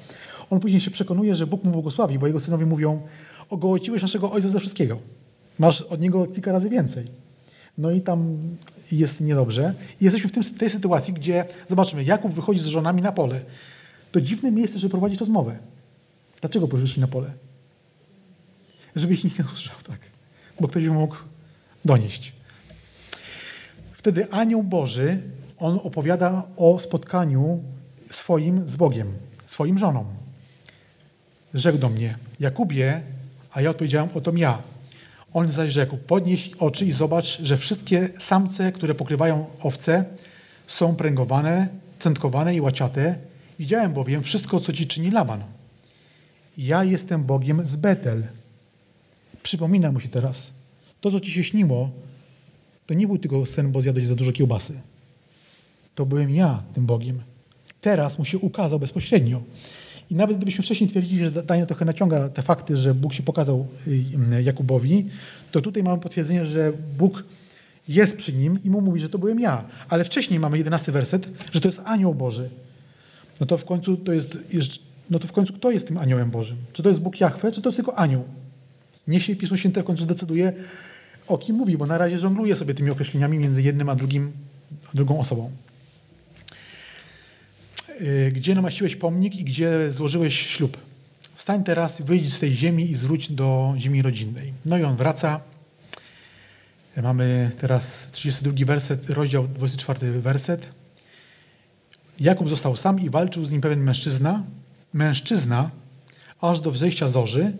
On później się przekonuje, że Bóg mu błogosławi, bo jego synowie mówią, ogołociłeś naszego ojca ze wszystkiego. Masz od niego kilka razy więcej. No i tam jest niedobrze. I jesteśmy w tym, tej sytuacji, gdzie, zobaczmy, Jakub wychodzi z żonami na pole. To dziwne miejsce, żeby prowadzić rozmowę. Dlaczego poszli na pole? Żeby ich nikt nie usłyszał, tak. Bo ktoś mógł donieść. Wtedy anioł Boży, on opowiada o spotkaniu swoim z Bogiem, swoim żoną. Rzekł do mnie, Jakubie, a ja odpowiedziałem, oto ja. On zaś rzekł, podnieś oczy i zobacz, że wszystkie samce, które pokrywają owce, są pręgowane, centkowane i łaciate. Widziałem bowiem wszystko, co ci czyni Laban. Ja jestem Bogiem z Betel. Przypomina mu się teraz. To, co ci się śniło, to nie był tylko sen, bo zjadłeś za dużo kiełbasy. To byłem ja tym Bogiem. Teraz mu się ukazał bezpośrednio. I nawet gdybyśmy wcześniej twierdzili, że Daniel trochę naciąga te fakty, że Bóg się pokazał y, Jakubowi, to tutaj mamy potwierdzenie, że Bóg jest przy nim i mu mówi, że to byłem ja. Ale wcześniej mamy jedenasty werset, że to jest anioł Boży. No to w końcu to jest, no to w końcu kto jest tym aniołem Bożym? Czy to jest Bóg Jahwe, czy to jest tylko anioł? Niech się Pismo Święte w końcu zdecyduje, o kim mówi, bo na razie żongluje sobie tymi określeniami między jednym a drugim, drugą osobą. Y, gdzie namaściłeś pomnik i gdzie złożyłeś ślub? Wstań teraz, wyjdź z tej ziemi i zwróć do ziemi rodzinnej. No i on wraca. Mamy teraz 32 werset, rozdział 24 werset. Jakub został sam i walczył z nim pewien mężczyzna, mężczyzna, aż do wzejścia zorzy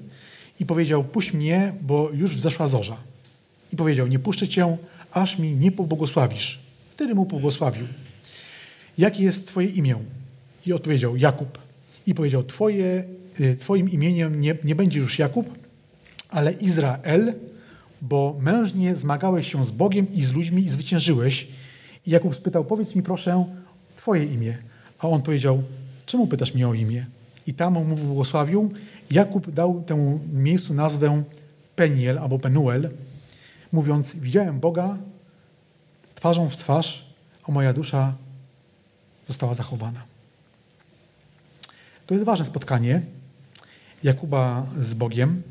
i powiedział, puść mnie, bo już wzeszła zorza i powiedział, nie puszczę cię, aż mi nie pobłogosławisz. Wtedy mu pobłogosławił. Jakie jest twoje imię? I odpowiedział, Jakub. I powiedział, twoje, y, twoim imieniem nie, nie będzie już Jakub, ale Izrael, bo mężnie zmagałeś się z Bogiem i z ludźmi i zwyciężyłeś. I Jakub spytał, powiedz mi proszę twoje imię. A on powiedział, czemu pytasz mnie o imię? I tam mu błogosławił. Jakub dał temu miejscu nazwę Peniel albo Penuel, mówiąc: Widziałem Boga twarzą w twarz, a moja dusza została zachowana. To jest ważne spotkanie Jakuba z Bogiem,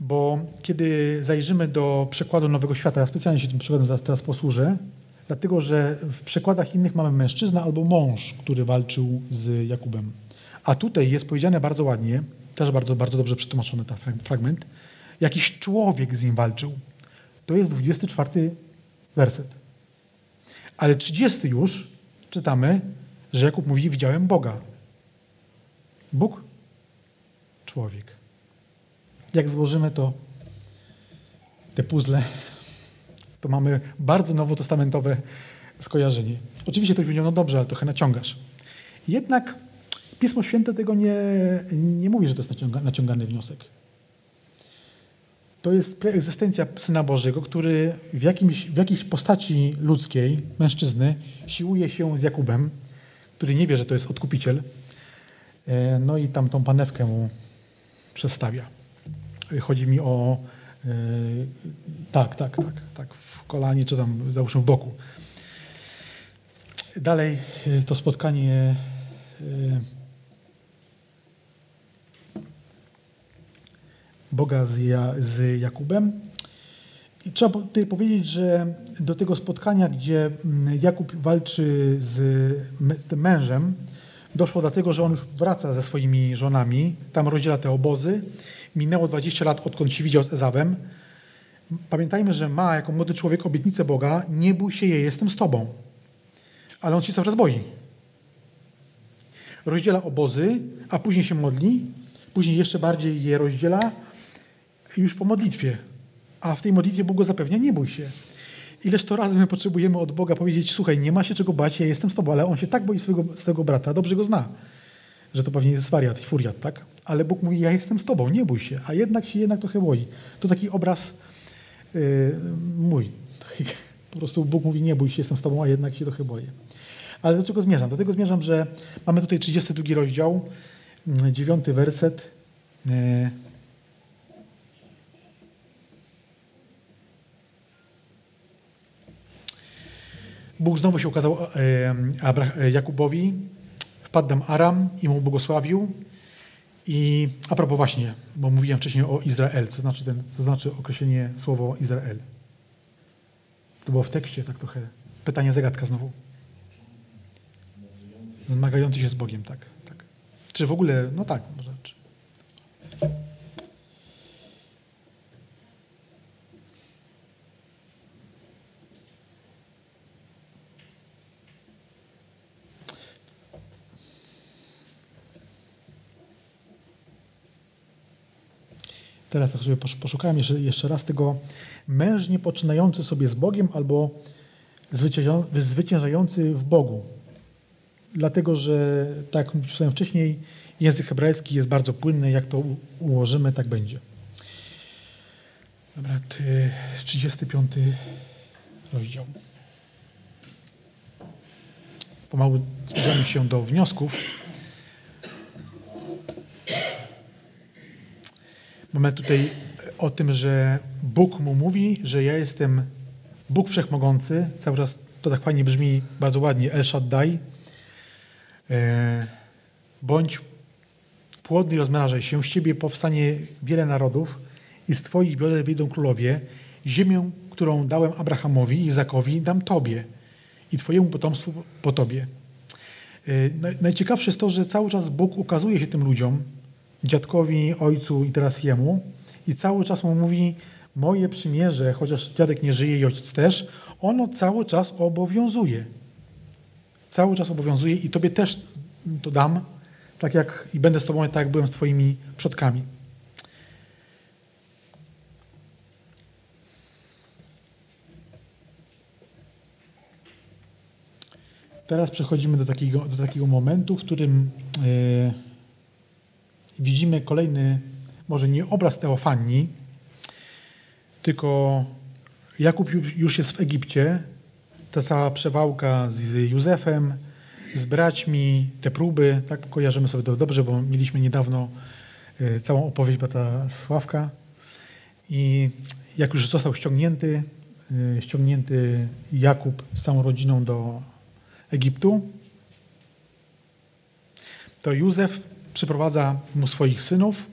bo kiedy zajrzymy do przekładu Nowego Świata, ja specjalnie się tym przykładem teraz, posłużę, dlatego że w przekładach innych mamy mężczyzna albo mąż, który walczył z Jakubem. A tutaj jest powiedziane bardzo ładnie, też bardzo, bardzo dobrze przetłumaczony ten fragment, jakiś człowiek z nim walczył. To jest 24 werset. Ale 30 już czytamy, że Jakub mówi, widziałem Boga. Bóg, człowiek. Jak złożymy to, te puzzle, to mamy bardzo nowotestamentowe skojarzenie. Oczywiście ktoś powiedział, no dobrze, ale trochę naciągasz. Jednak Pismo Święte tego nie, nie mówi, że to jest naciąga, naciągany wniosek. To jest preegzystencja Syna Bożego, który w, jakimś, w jakiejś postaci ludzkiej, mężczyzny, siłuje się z Jakubem, który nie wie, że to jest odkupiciel. E, no i tam tą panewkę mu przestawia. Chodzi mi o e, tak, tak, tak, tak, w kolanie, czy tam załóżmy w boku. Dalej e, to spotkanie Boga z, ja, z Jakubem. I trzeba tutaj powiedzieć, że do tego spotkania, gdzie mm, Jakub walczy z mężem, doszło dlatego, że on już wraca ze swoimi żonami, tam rozdziela te obozy. Minęło 20 lat, odkąd się widział z Ezawem. Pamiętajmy, że ma jako młody człowiek obietnicę Boga, nie bój się jej, jestem z tobą. Ale on się cały czas boi. Rozdziela obozy, a później się modli, później jeszcze bardziej je rozdziela, już po modlitwie. A w tej modlitwie Bóg go zapewnia, nie bój się. Ileż to razy my potrzebujemy od Boga powiedzieć, słuchaj, nie ma się czego bać, ja jestem z tobą, ale on się tak boi swojego, swojego brata, dobrze go zna, że to pewnie jest wariat, furiat, tak? Ale Bóg mówi, ja jestem z tobą, nie bój się, a jednak się jednak trochę boi. To taki obraz yy, mój. Po prostu Bóg mówi, nie bój się, jestem z tobą, a jednak się trochę boję. Ale do czego zmierzam? Do tego zmierzam, że mamy tutaj 32 rozdział, 9 mm, werset. Yy, Bóg znowu się ukazał e, e, Jakubowi, wpadł tam Aram i mu błogosławił. I a propos właśnie, bo mówiłem wcześniej o Izrael, co znaczy, ten, co znaczy określenie słowo Izrael. To było w tekście tak trochę. Pytanie, zagadka znowu. Zmagający się z Bogiem, tak. tak. Czy w ogóle, no tak, może. Czy... Teraz tak sobie poszukałem jeszcze, jeszcze raz tego mężnie poczynający sobie z Bogiem albo zwyciężający w Bogu. Dlatego, że tak jak mówiłem wcześniej, język hebrajski jest bardzo płynny. Jak to ułożymy, tak będzie. Dobra, 35 rozdział. Pomału zbliżamy się do wniosków. Mamy tutaj o tym, że Bóg mu mówi, że ja jestem Bóg Wszechmogący. Cały czas to tak fajnie brzmi, bardzo ładnie, El Shaddai. E, bądź płodny i rozmnażaj się, z ciebie powstanie wiele narodów i z twoich bioder wyjdą królowie. Ziemię, którą dałem Abrahamowi i Izakowi, dam tobie i twojemu potomstwu po tobie. E, najciekawsze jest to, że cały czas Bóg ukazuje się tym ludziom, dziadkowi, ojcu i teraz jemu. I cały czas mu mówi, moje przymierze, chociaż dziadek nie żyje i ojciec też, ono cały czas obowiązuje. Cały czas obowiązuje i tobie też to dam, tak jak i będę z tobą, tak jak byłem z twoimi przodkami. Teraz przechodzimy do takiego, do takiego momentu, w którym yy, widzimy kolejny, może nie obraz Teofanii, tylko Jakub już jest w Egipcie, ta cała przewałka z Józefem, z braćmi, te próby, tak kojarzymy sobie to dobrze, bo mieliśmy niedawno e, całą opowieść brata Sławka. I jak już został ściągnięty, e, ściągnięty Jakub z całą rodziną do Egiptu, to Józef przyprowadza mu swoich synów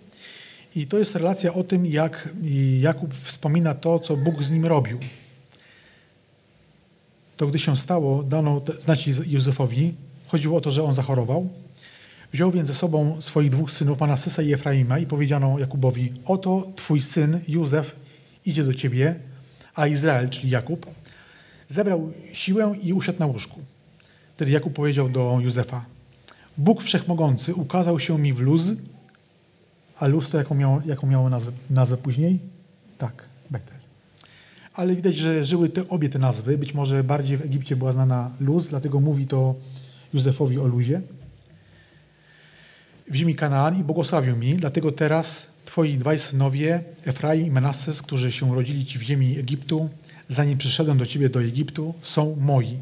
i to jest relacja o tym, jak Jakub wspomina to, co Bóg z nim robił. To gdy się stało, dano znać Józefowi. Chodziło o to, że on zachorował. Wziął więc ze sobą swoich dwóch synów, Manassesa i Efraima i powiedziano Jakubowi, oto twój syn Józef idzie do ciebie, a Izrael, czyli Jakub, zebrał siłę i usiadł na łóżku. Wtedy Jakub powiedział do Józefa, Bóg Wszechmogący ukazał się mi w luz, a luz to jaką miało, jaką miało nazwę, nazwę później? Tak, Betel. Ale widać, że żyły te, obie te nazwy. Być może bardziej w Egipcie była znana luz, dlatego mówi to Józefowi o luzie. W ziemi Kanaan i błogosławił mi, dlatego teraz twoi dwaj synowie, Efraim i Menasses, którzy się urodzili ci w ziemi Egiptu, zanim przyszedłem do ciebie do Egiptu, są moi.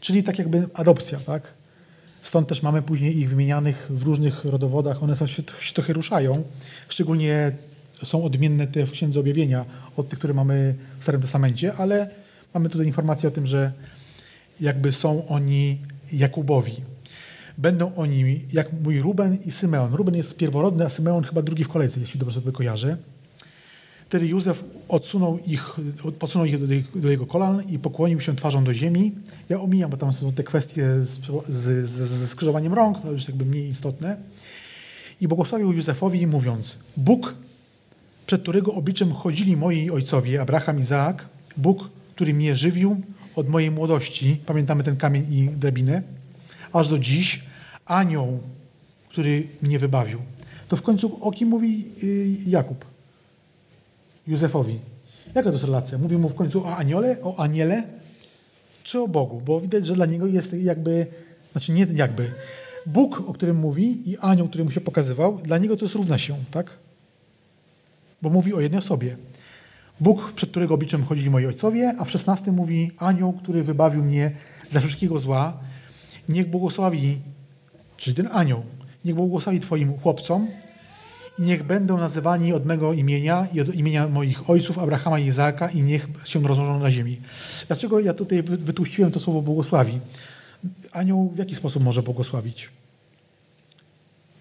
Czyli tak jakby adopcja, tak? Stąd też mamy później ich wymienianych w różnych rodowodach. One się, się trochę ruszają. Szczególnie są odmienne te w Księdze Objawienia od tych, które mamy w Starym Testamencie, ale mamy tutaj informację o tym, że jakby są oni Jakubowi. Będą oni jak mój Ruben i Symeon. Ruben jest pierworodny, a Symeon chyba drugi w kolejce, jeśli dobrze sobie kojarzę. Wtedy Józef odsunął ich, podsunął ich do, do, jego kolan i pokłonił się twarzą do ziemi. Ja omijam, bo tam są te kwestie z, z, z, ze skrzyżowaniem rąk, to już jakby mniej istotne. I błogosławił Józefowi mówiąc, Bóg, przed którego obliczem chodzili moi ojcowie, Abraham, Izaak, Bóg, który mnie żywił od mojej młodości, pamiętamy ten kamień i drabinę, aż do dziś, anioł, który mnie wybawił. To w końcu o kim mówi y, Jakub? Józefowi. Jaka to jest relacja? Mówi mu w końcu o aniole, o aniele, czy o Bogu? Bo widać, że dla niego jest jakby, znaczy nie jakby, Bóg, o którym mówi i anioł, który mu się pokazywał, dla niego to jest równa się, tak? Bo mówi o jednej osobie. Bóg, przed którego obliczem chodzili moi ojcowie, a w szesnastym mówi anioł, który wybawił mnie ze wszystkiego zła. Niech błogosławi, czyli ten anioł, niech błogosławi twoim chłopcom, i niech będą nazywani od mego imienia i od imienia moich ojców, Abrahama i Izaaka i niech się rozmnożą na ziemi. Dlaczego ja tutaj wytłuściłem to słowo błogosławi? Anioł w jaki sposób może błogosławić?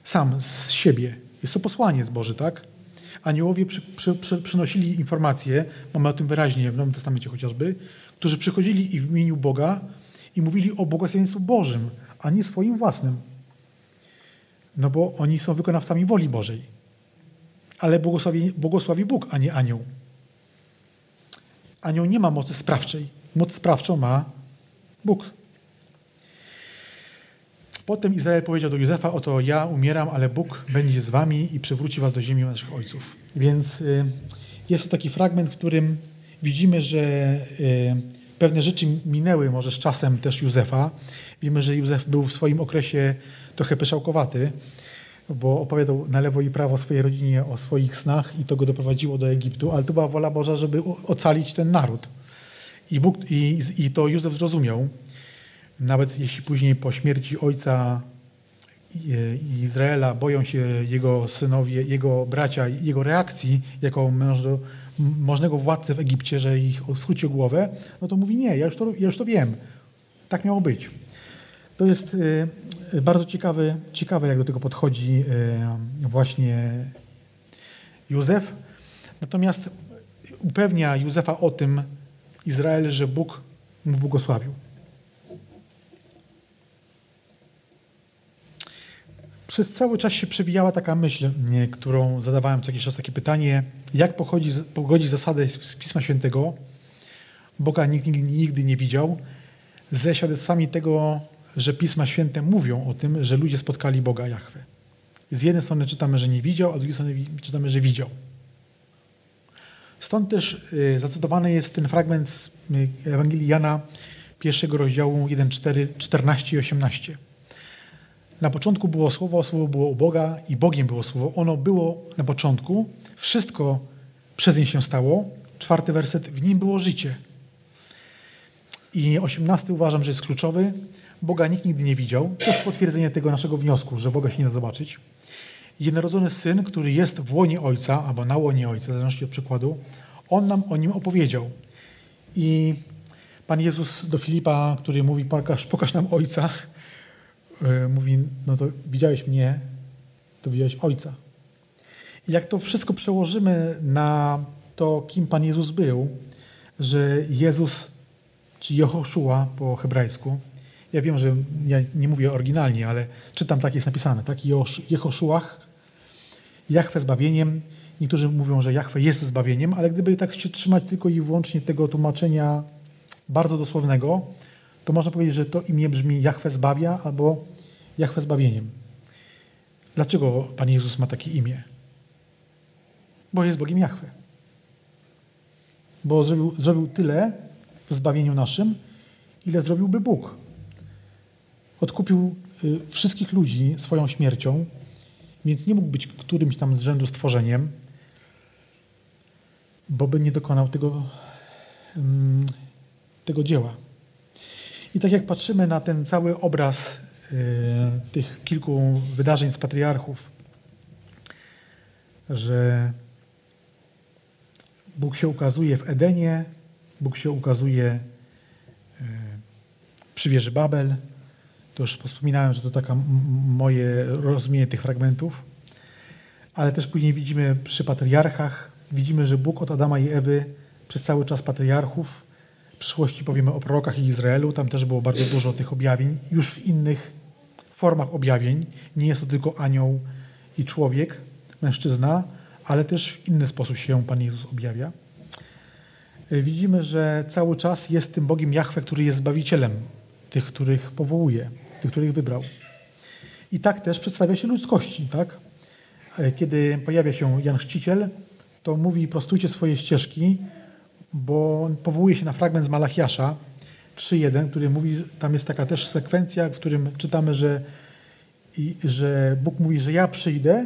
Sam, z siebie. Jest to posłaniec Boży, tak? Aniołowie przy, przy, przy, przynosili informacje, mamy o tym wyraźnie w Nowym Testamencie chociażby, którzy przychodzili i w imieniu Boga i mówili o błogosławieństwie Bożym, a nie swoim własnym. No bo oni są wykonawcami woli Bożej ale błogosławi, błogosławi Bóg, a nie anioł. Anioł nie ma mocy sprawczej. Moc sprawczą ma Bóg. Potem Izrael powiedział do Józefa, oto ja umieram, ale Bóg będzie z wami i przywróci was do ziemi naszych ojców. Więc y, jest to taki fragment, w którym widzimy, że y, pewne rzeczy minęły może z czasem też Józefa. Wiemy, że Józef był w swoim okresie trochę pyszałkowaty, bo opowiadał na lewo i prawo swojej rodzinie o swoich snach i to go doprowadziło do Egiptu, ale to była wola Boża, żeby ocalić ten naród. I, Bóg, i, i to Józef zrozumiał, nawet jeśli później po śmierci ojca Izraela boją się jego synowie, jego bracia, jego reakcji jako mężo, możnego władcy w Egipcie, że ich schudzi głowę, no to mówi nie, ja już to, ja już to wiem. Tak miało być. To jest y, bardzo ciekawe, ciekawe, jak do tego podchodzi y, właśnie Józef. Natomiast upewnia Józefa o tym Izrael, że Bóg mu błogosławił. Przez cały czas się przewijała taka myśl, którą zadawałem co jakiś czas, takie pytanie, jak pochodzi, pogodzić zasadę z Pisma Świętego, Boga nikt nigdy nie widział, ze świadectwami tego, że Pisma Święte mówią o tym, że ludzie spotkali Boga Jahwe. Z jednej strony czytamy, że nie widział, a z drugiej strony czytamy, że widział. Stąd też y, zacytowany jest ten fragment z y, Ewangelii Jana, pierwszego rozdziału 1, 4, 14 i 18. Na początku było Słowo, Słowo było u Boga i Bogiem było Słowo. Ono było na początku, wszystko przez nie się stało. Czwarty werset, w nim było życie. I osiemnasty uważam, że jest kluczowy. Boga nikt nigdy nie widział. To jest potwierdzenie tego naszego wniosku, że Boga się nie da zobaczyć. Jednorodzony Syn, który jest w łonie Ojca, albo na łonie Ojca, w zależności od przykładu, On nam o Nim opowiedział. I Pan Jezus do Filipa, który mówi, pokaż, pokaż nam Ojca, e, mówi, no to widziałeś mnie, to widziałeś Ojca. I jak to wszystko przełożymy na to, kim Pan Jezus był, że Jezus, czy Jehoszua po hebrajsku, ja wiem, że ja nie mówię oryginalnie, ale czytam tak jest napisane, tak? Jehoszuach, Jachwę zbawieniem. Niektórzy mówią, że Jachwę jest zbawieniem, ale gdyby tak się trzymać tylko i wyłącznie tego tłumaczenia bardzo dosłownego, to można powiedzieć, że to imię brzmi Jachwę zbawia albo Jachwę zbawieniem. Dlaczego Pan Jezus ma takie imię? Bo jest Bogiem Jachwę. Bo zrobił, zrobił tyle w zbawieniu naszym, ile zrobiłby Bóg. Odkupił y, wszystkich ludzi swoją śmiercią, więc nie mógł być którymś tam z rzędu stworzeniem, bo by nie dokonał tego, mm, tego dzieła. I tak jak patrzymy na ten cały obraz y, tych kilku wydarzeń z patriarchów, że Bóg się ukazuje w Edenie, Bóg się ukazuje y, przy wieży Babel. To już wspominałem, że to taka moje rozumienie tych fragmentów. Ale też później widzimy przy patriarchach, widzimy, że Bóg od Adama i Ewy przez cały czas patriarchów w przyszłości powiemy o prorokach i Izraelu. Tam też było bardzo dużo tych objawień, już w innych formach objawień. Nie jest to tylko anioł i człowiek, mężczyzna, ale też w inny sposób się Pan Jezus objawia. Widzimy, że cały czas jest tym Bogiem Jahwe, który jest Zbawicielem tych, których powołuje, tych, których wybrał. I tak też przedstawia się ludzkości. Tak? Kiedy pojawia się Jan Chrzciciel, to mówi prostujcie swoje ścieżki, bo powołuje się na fragment z Malachiasza 3.1, który mówi, tam jest taka też sekwencja, w którym czytamy, że, i, że Bóg mówi, że ja przyjdę,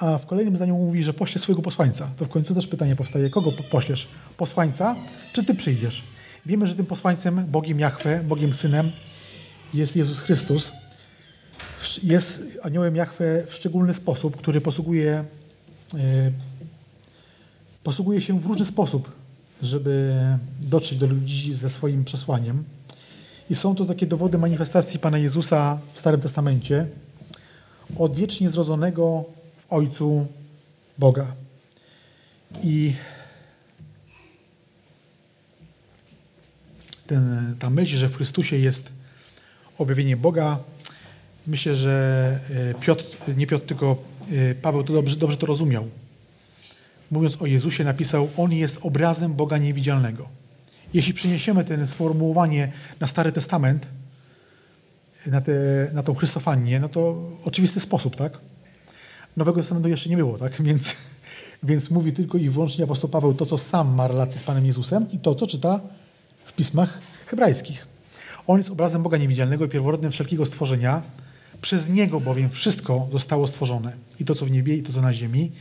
a w kolejnym zdaniu mówi, że pośle swojego posłańca. To w końcu też pytanie powstaje, kogo poślesz? Posłańca, czy ty przyjdziesz? Wiemy, że tym posłańcem, Bogiem Jahwe, Bogiem Synem jest Jezus Chrystus. Jest aniołem Jahwe w szczególny sposób, który posługuje, yy, posługuje się w różny sposób żeby dotrzeć do ludzi ze swoim przesłaniem. I są to takie dowody manifestacji Pana Jezusa w Starym Testamencie, od wiecznie zrodzonego Ojcu Boga. I ten, ta myśl, że w Chrystusie jest objawienie Boga, myślę, że e, Piotr, nie Piotr, tylko e, Paweł to dobrze, dobrze to rozumiał mówiąc o Jezusie, napisał: On jest obrazem Boga niewidzialnego. Jeśli przeniesiemy to sformułowanie na Stary Testament, na, te, na tą Chrystofanię, no to oczywisty sposób, tak? Nowego Testamentu jeszcze nie było, tak? Więc, więc mówi tylko i wyłącznie apostoł Paweł to, co sam ma relację z Panem Jezusem i to, co czyta w pismach hebrajskich. On jest obrazem Boga niewidzialnego i pierworodnym wszelkiego stworzenia. Przez Niego bowiem wszystko zostało stworzone. I to, co w niebie, i to, co na ziemi,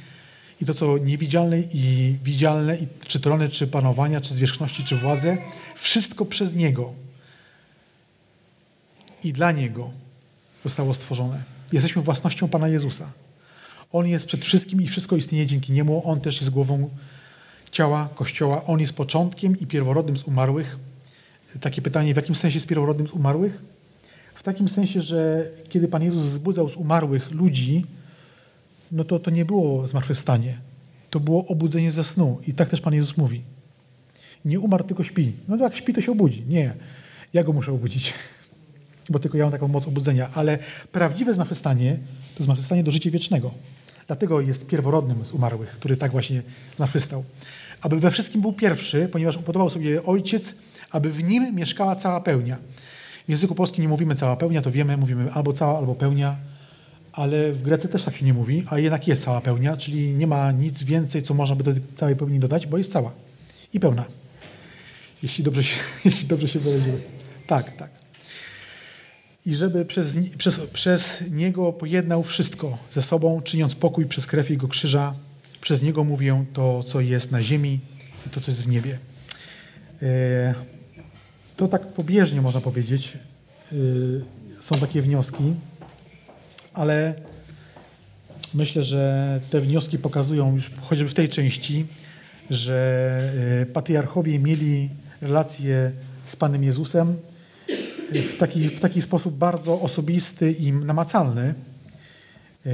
i to, co niewidzialne i widzialne, i czy trony, czy panowania, czy zwierzchności, czy władze, wszystko przez Niego i dla Niego zostało stworzone. Jesteśmy własnością Pana Jezusa. On jest przed wszystkim i wszystko istnieje dzięki Niemu. On też jest głową ciała Kościoła. On jest początkiem i pierworodnym z umarłych. Takie pytanie, w jakim sensie jest pierworodnym z umarłych? W takim sensie, że kiedy Pan Jezus zbudzał z umarłych ludzi, no to to nie było zmartwychwstanie. To było obudzenie ze snu. I tak też Pan Jezus mówi. Nie umarł, tylko śpi. No to jak śpi, to się obudzi. Nie. Ja go muszę obudzić, bo tylko ja mam taką moc obudzenia. Ale prawdziwe zmartwychwstanie to zmartwychwstanie do życia wiecznego. Dlatego jest pierworodnym z umarłych, który tak właśnie zmartwychwstał. Aby we wszystkim był pierwszy, ponieważ upodobał sobie Ojciec, aby w nim mieszkała cała pełnia. W języku polskim nie mówimy cała pełnia, to wiemy, mówimy albo cała, albo pełnia ale w Grece też tak się nie mówi, a jednak jest cała pełnia, czyli nie ma nic więcej, co można by do całej pełni dodać, bo jest cała i pełna. Jeśli dobrze się, jeśli dobrze się wyraziłem. Tak, tak. I żeby przez, przez, przez Niego pojednał wszystko ze sobą, czyniąc pokój przez krew Jego krzyża. Przez Niego mówię to, co jest na ziemi i to, co jest w niebie. E, to tak pobieżnie można powiedzieć. E, są takie wnioski ale myślę, że te wnioski pokazują już choćby w tej części, że e, patriarchowie mieli relacje z Panem Jezusem w taki, w taki sposób bardzo osobisty i namacalny. E,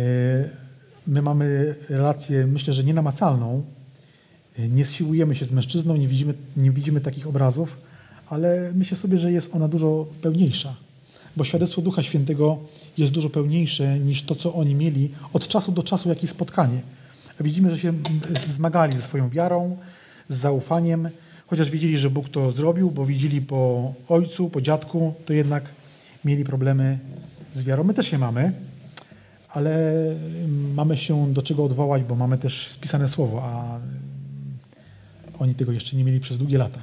my mamy relację, myślę, że nienamacalną. E, nie siłujemy się z mężczyzną, nie widzimy, nie widzimy takich obrazów, ale myślę sobie, że jest ona dużo pełniejsza. Bo świadectwo Ducha Świętego jest dużo pełniejsze niż to, co oni mieli od czasu do czasu, jakieś spotkanie. Widzimy, że się zmagali ze swoją wiarą, z zaufaniem, chociaż wiedzieli, że Bóg to zrobił, bo widzieli po ojcu, po dziadku, to jednak mieli problemy z wiarą. My też je mamy, ale mamy się do czego odwołać, bo mamy też spisane słowo, a oni tego jeszcze nie mieli przez długie lata.